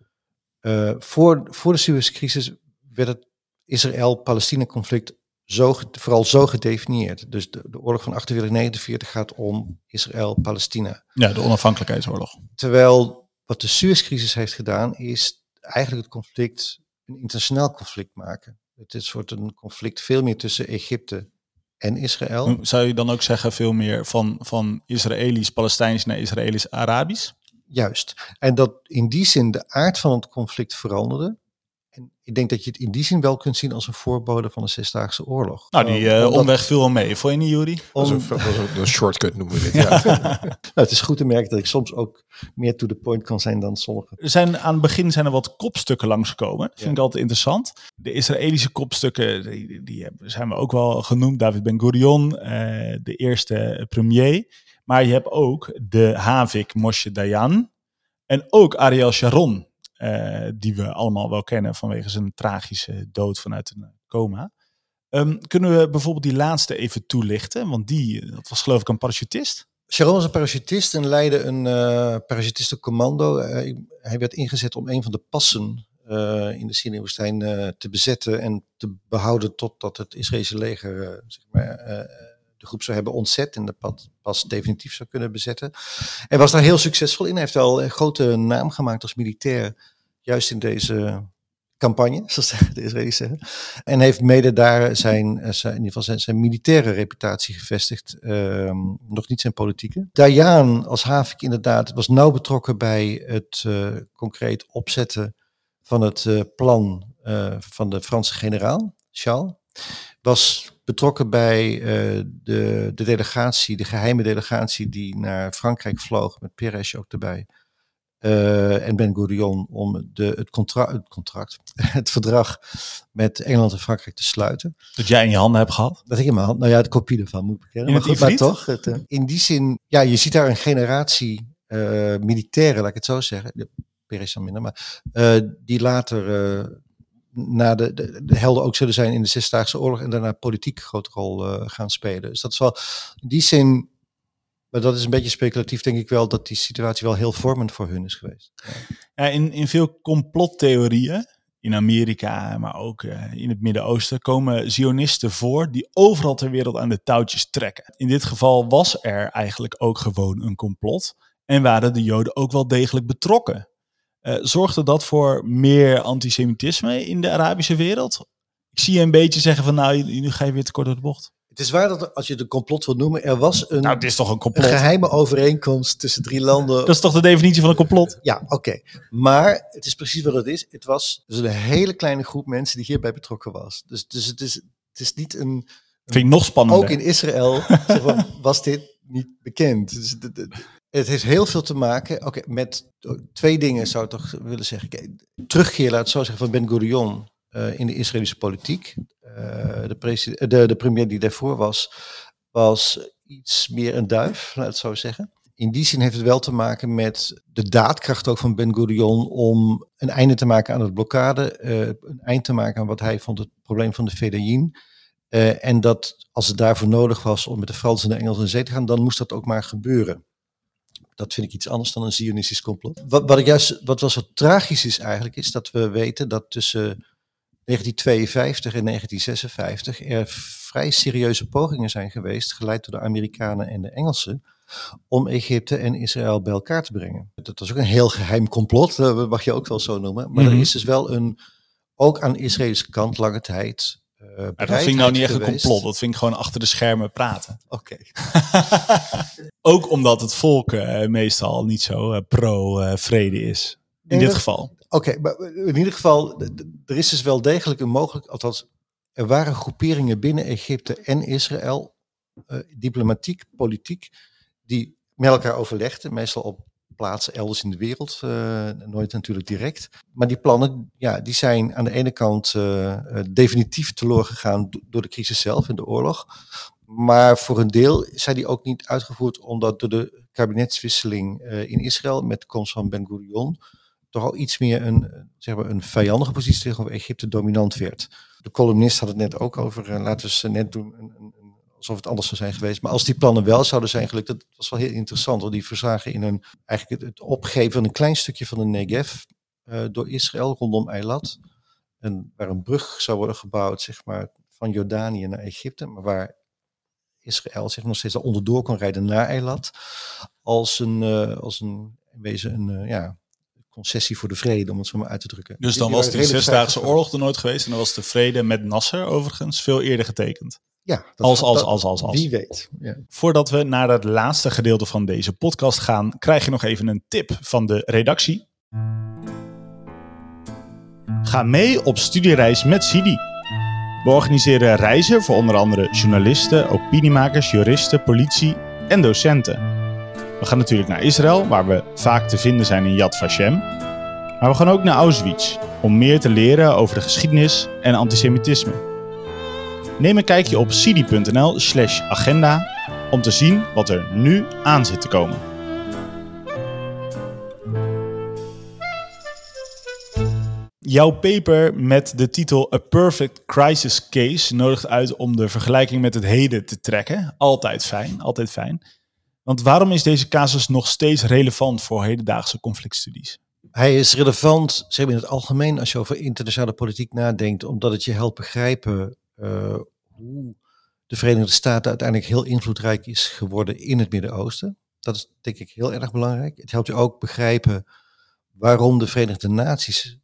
uh, voor, voor de Suez-crisis werd het Israël-Palestina-conflict zo, vooral zo gedefinieerd. Dus de, de oorlog van 48, 49 gaat om Israël-Palestina. Ja, de onafhankelijkheidsoorlog. Terwijl wat de Suezcrisis heeft gedaan, is eigenlijk het conflict een internationaal conflict maken. Het is een soort een conflict veel meer tussen Egypte en Israël. Zou je dan ook zeggen veel meer van, van Israëlisch-Palestijns naar Israëlisch-Arabisch? Juist. En dat in die zin de aard van het conflict veranderde. En ik denk dat je het in die zin wel kunt zien als een voorbode van de Zesdaagse Oorlog. Nou, die uh, omweg viel wel mee. Vond je niet, Jury? Om... Dat een, shortcut noemen we dit. Ja. nou, het is goed te merken dat ik soms ook meer to the point kan zijn dan sommigen. Er zijn, aan het begin zijn er wat kopstukken langsgekomen. Dat vind ik altijd interessant. De Israëlische kopstukken, die, die zijn we ook wel genoemd. David Ben Gurion, uh, de eerste premier. Maar je hebt ook de Havik Moshe Dayan. En ook Ariel Sharon, uh, die we allemaal wel kennen vanwege zijn tragische dood vanuit een coma. Um, kunnen we bijvoorbeeld die laatste even toelichten? Want die, dat was geloof ik een parachutist. Sharon was een parachutist en leidde een uh, parachutistencommando. Hij werd ingezet om een van de passen in de Sinai-woestijn te bezetten en te behouden totdat het Israëlische leger zeg maar, de groep zou hebben ontzet en de pad pas definitief zou kunnen bezetten. En was daar heel succesvol in. Hij heeft al een grote naam gemaakt als militair, juist in deze campagne, zoals de Israëli's zeggen. En heeft mede daar zijn, zijn, in ieder geval zijn, zijn militaire reputatie gevestigd, um, nog niet zijn politieke. Dayan als Havik inderdaad was nauw betrokken bij het uh, concreet opzetten van het plan van de Franse generaal, Charles. Was betrokken bij uh, de, de delegatie, de geheime delegatie die naar Frankrijk vloog, met Peres ook erbij. Uh, en Ben Gurion om de, het, contra het contract, het verdrag met Engeland en Frankrijk te sluiten. Dat jij in je handen hebt gehad? Dat ik in mijn hand, nou ja, de kopie ervan moet ik bekennen. Maar, goed, maar toch, het, uh, in die zin, ja, je ziet daar een generatie uh, militairen, laat ik het zo zeggen. Peres dan minder, maar die later na de, de, de, helden ook zullen zijn in de Zesdaagse Oorlog en daarna politiek een grote rol uh, gaan spelen. Dus dat is wel in die zin, maar dat is een beetje speculatief, denk ik wel, dat die situatie wel heel vormend voor hun is geweest. Ja. In, in veel complottheorieën, in Amerika, maar ook uh, in het Midden-Oosten, komen Zionisten voor die overal ter wereld aan de touwtjes trekken. In dit geval was er eigenlijk ook gewoon een complot en waren de Joden ook wel degelijk betrokken. Eh, zorgde dat voor meer antisemitisme in de Arabische wereld? Ik zie je een beetje zeggen van nou, nu ga je weer te kort door de bocht. Het is waar dat als je het een complot wil noemen, er was een, Nou, het is toch een een geheime overeenkomst tussen drie landen. Dat is toch de definitie van een complot? Ja, oké. Maar het is precies wat het is. Het was dus een hele kleine groep mensen die hierbij betrokken was. Dus, dus het, is, het is niet een... Vind ik nog spannender. Ook in Israël zeg maar, was dit niet bekend. Dus het- het heeft heel veel te maken oké, met twee dingen, zou ik toch willen zeggen. Terugkeer, laat het zo zeggen, van Ben Gurion eh, in de Israëlische politiek. Eh, de, presi- de, de premier die daarvoor was, was iets meer een duif, laat het zo zeggen. In die zin heeft het wel te maken met de daadkracht ook van Ben Gurion om een einde te maken aan het blokkade, eh, een eind te maken aan wat hij vond het probleem van de Fedayeen. Eh, en dat als het daarvoor nodig was om met de Fransen en de Engelsen in zee te gaan, dan moest dat ook maar gebeuren. Dat vind ik iets anders dan een Zionistisch complot. Wat, wat, ik juist, wat wel zo tragisch is eigenlijk, is dat we weten dat tussen 1952 en 1956 er vrij serieuze pogingen zijn geweest, geleid door de Amerikanen en de Engelsen, om Egypte en Israël bij elkaar te brengen. Dat was ook een heel geheim complot, eh, mag je ook wel zo noemen. Maar Mhm. er is dus wel een, ook aan Israëlische kant lange tijd. Eh Maar dat vind ik nou niet echt een complot. Dat vind ik gewoon achter de schermen praten. Oké. Ook omdat het volk eh, meestal niet zo eh, pro-vrede is. In Nee, dit dat- geval. Oké, maar in ieder geval, er is dus wel degelijk een mogelijk, althans, er waren groeperingen binnen Egypte en Israël, eh, diplomatiek, politiek, die met elkaar overlegden, meestal op plaatsen elders in de wereld, eh, nooit natuurlijk direct. Maar die plannen, ja, die zijn aan de ene kant eh, definitief teloor gegaan do- door de crisis zelf en de oorlog. Maar voor een deel zijn die ook niet uitgevoerd omdat door de kabinetswisseling in Israël met de komst van Ben Gurion toch al iets meer een, zeg maar, een vijandige positie tegenover Egypte dominant werd. De columnist had het net ook over, laten we ze net doen, een- alsof het anders zou zijn geweest. Maar als die plannen wel zouden zijn gelukt, dat was wel heel interessant. Want die verzagen in een, eigenlijk het, opgeven van een klein stukje van de Negev eh, door Israël rondom Eilat. En waar een brug zou worden gebouwd, zeg maar, van Jordanië naar Egypte. Maar waar Israël zich nog steeds al onderdoor kon rijden naar Eilat. Als een, eh, als een, in wezen een, eh, ja, concessie voor de vrede, om het zo maar uit te drukken. Dus dan was die Zesdaagse. Oorlog er nooit geweest. En dan was de vrede met Nasser overigens veel eerder getekend. Ja, dat Als, als, als, als, als. Wie weet. Ja. Voordat we naar het laatste gedeelte van deze podcast gaan, krijg je nog even een tip van de redactie. Ga mee op studiereis met Sidi. We organiseren reizen voor onder andere journalisten, opiniemakers, juristen, politie en docenten. We gaan natuurlijk naar Israël, waar we vaak te vinden zijn in Yad Vashem. Maar we gaan ook naar Auschwitz om meer te leren over de geschiedenis en antisemitisme. Neem een kijkje op sidi.nl slash agenda om te zien wat er nu aan zit te komen. Jouw paper met de titel A Perfect Crisis Case nodigt uit om de vergelijking met het heden te trekken. Altijd fijn, altijd fijn. Want waarom is deze casus nog steeds relevant voor hedendaagse conflictstudies? Hij is relevant, zeg maar in het algemeen, als je over internationale politiek nadenkt, omdat het je helpt begrijpen hoe de Verenigde Staten uiteindelijk heel invloedrijk is geworden in het Midden-Oosten. Dat is denk ik heel erg belangrijk. Het helpt je ook begrijpen waarom de Verenigde Naties,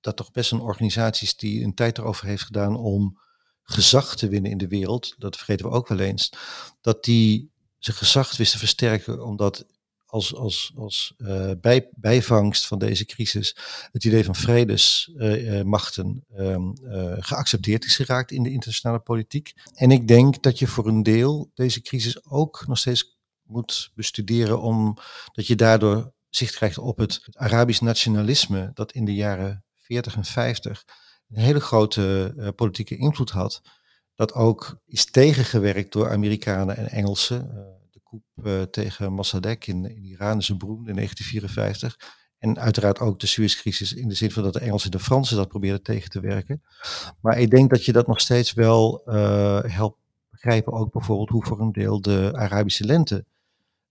dat toch best een organisatie is die een tijd erover heeft gedaan om gezag te winnen in de wereld, dat vergeten we ook wel eens, dat die zijn gezag wist te versterken, omdat als, als, als eh, bij, bijvangst van deze crisis het idee van vredesmachten ehm, eh, geaccepteerd is geraakt in de internationale politiek. En ik denk dat je voor een deel deze crisis ook nog steeds moet bestuderen, omdat je daardoor zicht krijgt op het, Arabisch nationalisme dat in de jaren 40 en 50 een hele grote eh, politieke invloed had. Dat ook is tegengewerkt door Amerikanen en Engelsen. Eh, tegen Mossadegh in, in Iran is een beroemd in 1954. En uiteraard ook de Suezcrisis in de zin van dat de Engelsen en de Fransen dat probeerden tegen te werken. Maar ik denk dat je dat nog steeds wel eh, helpt begrijpen. Ook bijvoorbeeld hoe voor een deel de Arabische lente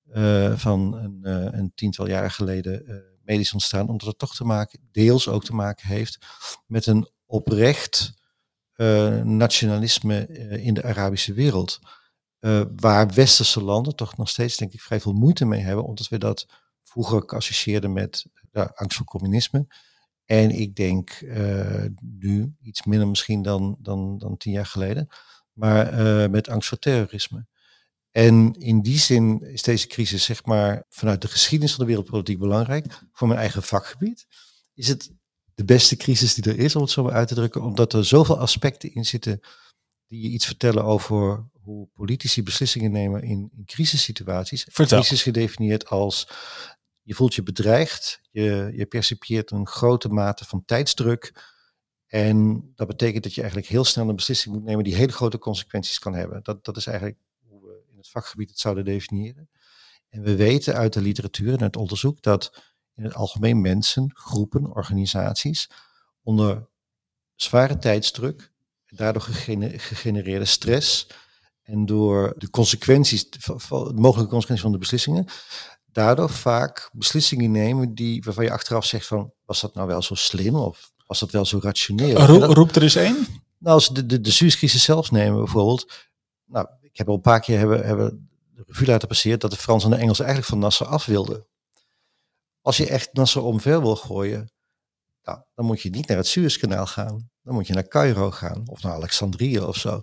eh, van een, een tiental jaren geleden eh medisch is ontstaan. Omdat het toch te maken, deels ook te maken heeft met een oprecht nationalisme in de Arabische wereld. Eh, waar westerse landen toch nog steeds, denk ik, vrij veel moeite mee hebben, omdat we dat vroeger geassocieerde met ja, angst voor communisme. En ik denk eh, nu iets minder misschien dan, dan, dan tien jaar geleden, maar eh, met angst voor terrorisme. En in die zin is deze crisis, zeg maar, vanuit de geschiedenis van de wereldpolitiek belangrijk. Voor mijn eigen vakgebied is het de beste crisis die er is, om het zo maar uit te drukken, omdat er zoveel aspecten in zitten die je iets vertellen over hoe politici beslissingen nemen in, in crisissituaties. Vertel. Crisis gedefinieerd als je voelt je bedreigd, je, je percipieert een grote mate van tijdsdruk. En dat betekent dat je eigenlijk heel snel een beslissing moet nemen die hele grote consequenties kan hebben. Dat, dat is eigenlijk hoe we in het vakgebied het zouden definiëren. En we weten uit de literatuur en uit onderzoek dat in het algemeen mensen, groepen, organisaties onder zware tijdsdruk, daardoor gegene- gegenereerde stress en door de consequenties, de mogelijke consequenties van de beslissingen, daardoor vaak beslissingen nemen die, waarvan je achteraf zegt van, was dat nou wel zo slim of was dat wel zo rationeel? Roep, dat- er eens één. nou, als de, de, de Suezcrisis zelf nemen bijvoorbeeld. Nou, ik heb al een paar keer hebben, hebben de revue laten passeren dat de Fransen en de Engelsen eigenlijk van Nasser af wilden. Als je echt Nasser omver wil gooien, nou, dan moet je niet naar het Suezkanaal gaan. Dan moet je naar Cairo gaan of naar Alexandrië of zo.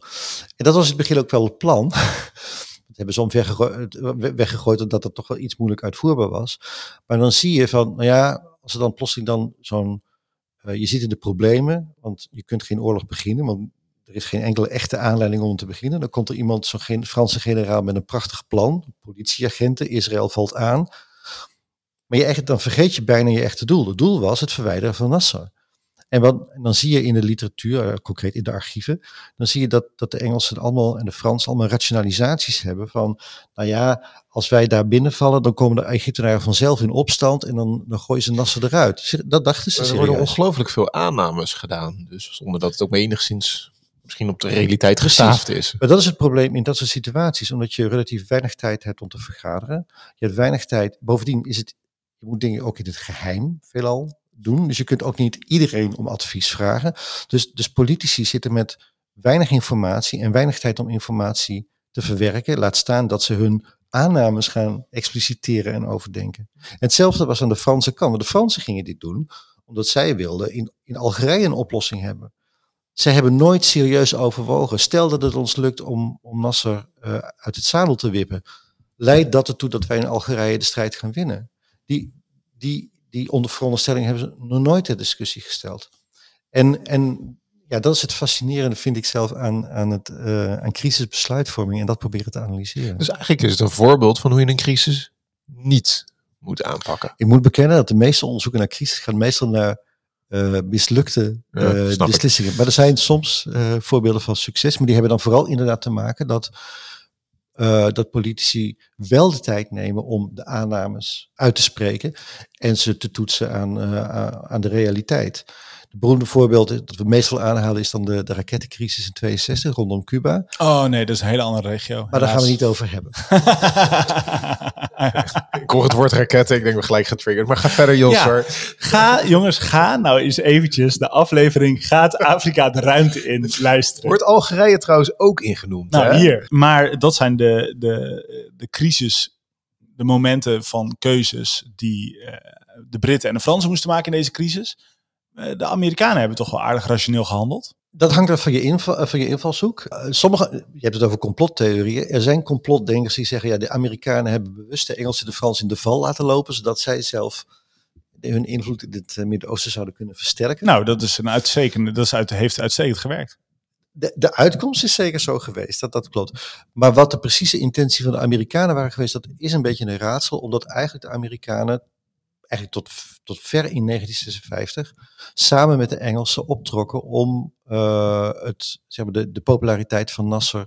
En dat was in het begin ook wel het plan. Dat hebben ze omver weggegooid omdat het toch wel iets moeilijk uitvoerbaar was. Maar dan zie je van, nou ja, als er dan plotseling dan zo'n eh, je zit in de problemen, want je kunt geen oorlog beginnen, want er is geen enkele echte aanleiding om te beginnen. Dan komt er iemand, zo'n Franse generaal met een prachtig plan, politieagenten, Israël valt aan. Maar je echt, dan vergeet je bijna je echte doel. Het doel was het verwijderen van Nasser. En, wat, dan zie je in de literatuur, eh, concreet in de archieven, dan zie je dat, dat de Engelsen allemaal en de Fransen allemaal rationalisaties hebben van, nou ja, als wij daar binnenvallen, dan komen de Egyptenaren vanzelf in opstand en dan, dan gooien ze Nasser eruit. Dat dachten ze Er worden serieus. ongelooflijk veel aannames gedaan. Dus zonder dat het ook maar enigszins misschien op de realiteit gestaafd is. Maar dat is het probleem in dat soort situaties, omdat je relatief weinig tijd hebt om te vergaderen. Je hebt weinig tijd. Bovendien is het, je moet dingen ook in het geheim veelal doen. Dus je kunt ook niet iedereen om advies vragen. Dus, dus politici zitten met weinig informatie en weinig tijd om informatie te verwerken. Laat staan dat ze hun aannames gaan expliciteren en overdenken. En hetzelfde was aan de Franse kant. De Fransen gingen dit doen omdat zij wilden in, in Algerije een oplossing hebben. Zij hebben nooit serieus overwogen. Stel dat het ons lukt om, om Nasser eh, uit het zadel te wippen. Leidt dat ertoe dat wij in Algerije de strijd gaan winnen? Die, die, die onder veronderstelling hebben ze nog nooit ter discussie gesteld. En, en ja, dat is het fascinerende, vind ik zelf, aan, aan, het, eh, aan crisisbesluitvorming. En dat proberen te analyseren. Dus eigenlijk is het een voorbeeld van hoe je een crisis niet moet aanpakken. Ik moet bekennen dat de meeste onderzoeken naar crisis gaan meestal naar eh, mislukte Ja, eh, ik. beslissingen. Maar er zijn soms voorbeelden van succes, maar die hebben dan vooral inderdaad te maken dat, eh, dat politici wel de tijd nemen om de aannames uit te spreken en ze te toetsen aan, eh, aan- aan de realiteit. Het beroemde voorbeeld dat we meestal aanhalen is dan de, de rakettencrisis in 62 rondom Cuba. Oh nee, dat is een hele andere regio. Maar daar gaan we niet over hebben. Ik hoor het woord raketten, ik denk we gelijk getriggerd. Maar ga verder, Jos. Ja. Ga, jongens, ga nou eens eventjes de aflevering Gaat Afrika de ruimte in luisteren. Wordt Algerije trouwens ook ingenoemd? Nou, hè? hier. Maar dat zijn de, de, de crisis, de momenten van keuzes die eh, de Britten en de Fransen moesten maken in deze crisis. Eh, de Amerikanen hebben toch wel aardig rationeel gehandeld. Dat hangt af van je, inval, eh, van je invalshoek. Eh, sommige, je hebt het over complottheorieën. Er zijn complotdenkers die zeggen, ja, de Amerikanen hebben bewust de Engelsen en de Fransen in de val laten lopen, zodat zij zelf hun invloed in het Midden-Oosten zouden kunnen versterken. Nou, dat is een uitstekende, dat is uit, heeft uitstekend gewerkt. De, de uitkomst is zeker zo geweest, dat, dat klopt. Maar wat de precieze intentie van de Amerikanen waren geweest, dat is een beetje een raadsel, omdat eigenlijk de Amerikanen, eigenlijk tot, tot ver in 1956, samen met de Engelsen optrokken om eh, het, zeg maar de, de populariteit van Nasser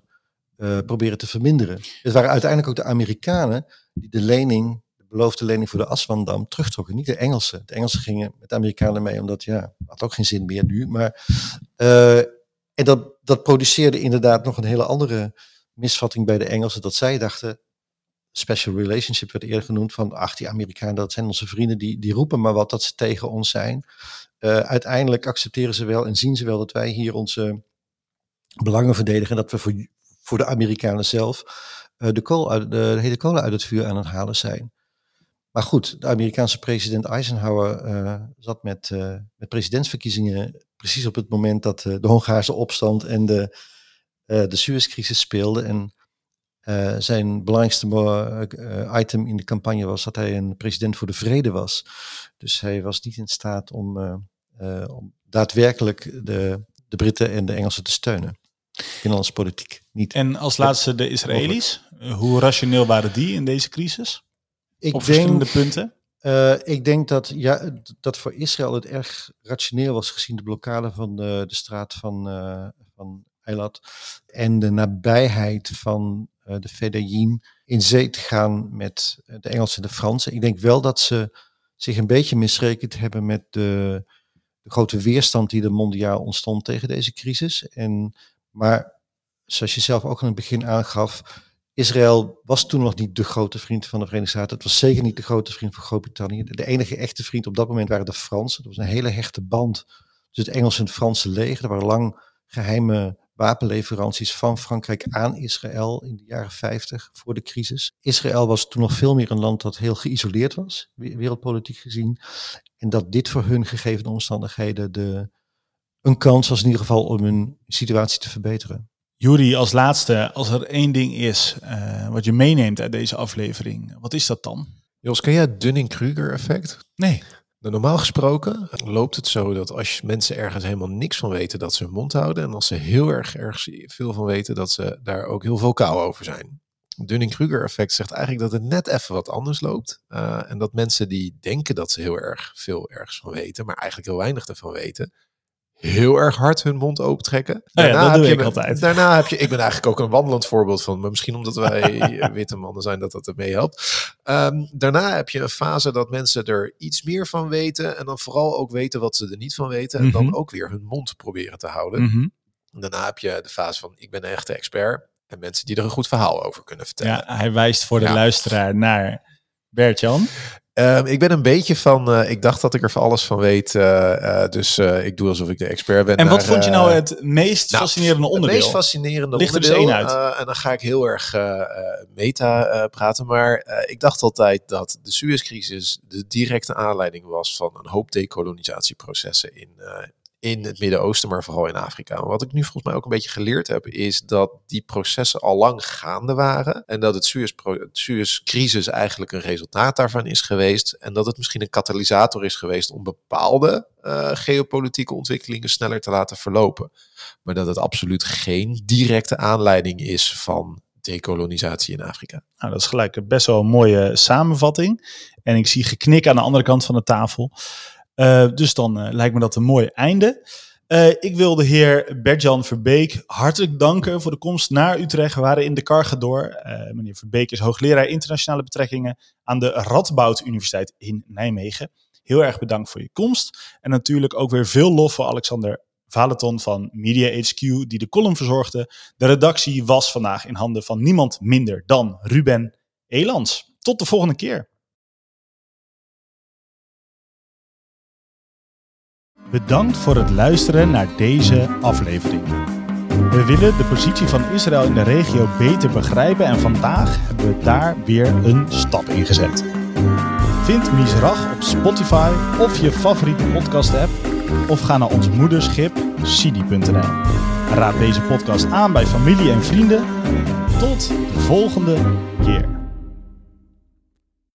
eh, proberen te verminderen. Het waren uiteindelijk ook de Amerikanen die de lening, de beloofde lening voor de Aswandam terugtrokken, niet de Engelsen. De Engelsen gingen met de Amerikanen mee, omdat ja, had ook geen zin meer nu, maar... eh, en dat, dat produceerde inderdaad nog een hele andere misvatting bij de Engelsen. Dat zij dachten, special relationship werd eerder genoemd, van ach die Amerikanen, dat zijn onze vrienden, die, die roepen maar wat dat ze tegen ons zijn. Eh, uiteindelijk accepteren ze wel en zien ze wel dat wij hier onze belangen verdedigen. En dat we voor, voor de Amerikanen zelf eh, de, kool uit, de, hete kolen uit het vuur aan het halen zijn. Maar goed, de Amerikaanse president Eisenhower eh, zat met, met presidentsverkiezingen precies op het moment dat de Hongaarse opstand en de, de Suezcrisis speelden. En zijn belangrijkste item in de campagne was dat hij een president voor de vrede was. Dus hij was niet in staat om, om daadwerkelijk de, de Britten en de Engelsen te steunen. Binnenlandse politiek niet. En als laatste de Israëli's. Hoe rationeel waren die in deze crisis? Ik Op denk, verschillende punten? Uh, ik denk dat, ja, dat voor Israël het erg rationeel was gezien de blokkade van de, de straat van, uh, van Eilat en de nabijheid van de Fedayeen in zee te gaan met de Engelsen en de Fransen. Ik denk wel dat ze zich een beetje misrekend hebben met de, de grote weerstand die er mondiaal ontstond tegen deze crisis. En, maar zoals je zelf ook aan het begin aangaf, Israël was toen nog niet de grote vriend van de Verenigde Staten. Het was zeker niet de grote vriend van Groot-Brittannië. De enige echte vriend op dat moment waren de Fransen. Er was een hele hechte band tussen het Engelse en het Franse leger. Er waren lang geheime wapenleveranties van Frankrijk aan Israël in de jaren 50 voor de crisis. Israël was toen nog veel meer een land dat heel geïsoleerd was, wereldpolitiek gezien. En dat dit voor hun gegeven omstandigheden de, een kans was in ieder geval om hun situatie te verbeteren. Juri, als laatste, als er één ding is uh, wat je meeneemt uit deze aflevering, wat is dat dan? Jos, ken jij het Dunning-Kruger effect? Nee. Nou, normaal gesproken loopt het zo dat als mensen ergens helemaal niks van weten, dat ze hun mond houden. En als ze heel erg, erg veel van weten, dat ze daar ook heel vocaal over zijn. Het Dunning-Kruger effect zegt eigenlijk dat het net even wat anders loopt. Uh, en dat mensen die denken dat ze heel erg veel ergens van weten, maar eigenlijk heel weinig ervan weten, heel erg hard hun mond opentrekken. Daarna oh ja, dat doe heb ik je, altijd. Daarna heb je, ik ben eigenlijk ook een wandelend voorbeeld van, maar misschien omdat wij witte mannen zijn dat dat ermee helpt. Um, daarna heb je een fase dat mensen er iets meer van weten en dan vooral ook weten wat ze er niet van weten en mm -hmm. dan ook weer hun mond proberen te houden. Mm -hmm. Daarna heb je de fase van ik ben een echte expert en mensen die er een goed verhaal over kunnen vertellen. Ja, hij wijst voor de ja. luisteraar naar Bert-Jan. Um, ik ben een beetje van, uh, ik dacht dat ik er van alles van weet, uh, uh, dus ik doe alsof ik de expert ben. En wat vond je nou het meest nou, fascinerende onderdeel? Het meest fascinerende Ligt er dus onderdeel, één uit. en dan ga ik heel erg meta praten, maar ik dacht altijd dat de Suezcrisis de directe aanleiding was van een hoop decolonisatieprocessen in, in het Midden-Oosten, maar vooral in Afrika. Wat ik nu volgens mij ook een beetje geleerd heb, is dat die processen al lang gaande waren. En dat het Suez-crisis eigenlijk een resultaat daarvan is geweest. En dat het misschien een katalysator is geweest om bepaalde uh, geopolitieke ontwikkelingen sneller te laten verlopen. Maar dat het absoluut geen directe aanleiding is van decolonisatie in Afrika. Nou, dat is gelijk best wel een mooie samenvatting. En ik zie geknik aan de andere kant van de tafel. Uh, dus dan uh, lijkt me dat een mooi einde. Uh, ik wil de heer Bertjan Verbeek hartelijk danken voor de komst naar Utrecht. We waren in de Cargador. meneer Verbeek is hoogleraar internationale betrekkingen aan de Radboud Universiteit in Nijmegen. Heel erg bedankt voor je komst. En natuurlijk ook weer veel lof voor Alexander Valeton van Media HQ, die de column verzorgde. De redactie was vandaag in handen van niemand minder dan Ruben Elans. Tot de volgende keer. Bedankt voor het luisteren naar deze aflevering. We willen de positie van Israël in de regio beter begrijpen en vandaag hebben we daar weer een stap in gezet. Vind Misrach op Spotify of je favoriete podcast app of ga naar ons moederschip sidi.nl. Raad deze podcast aan bij familie en vrienden. Tot de volgende keer.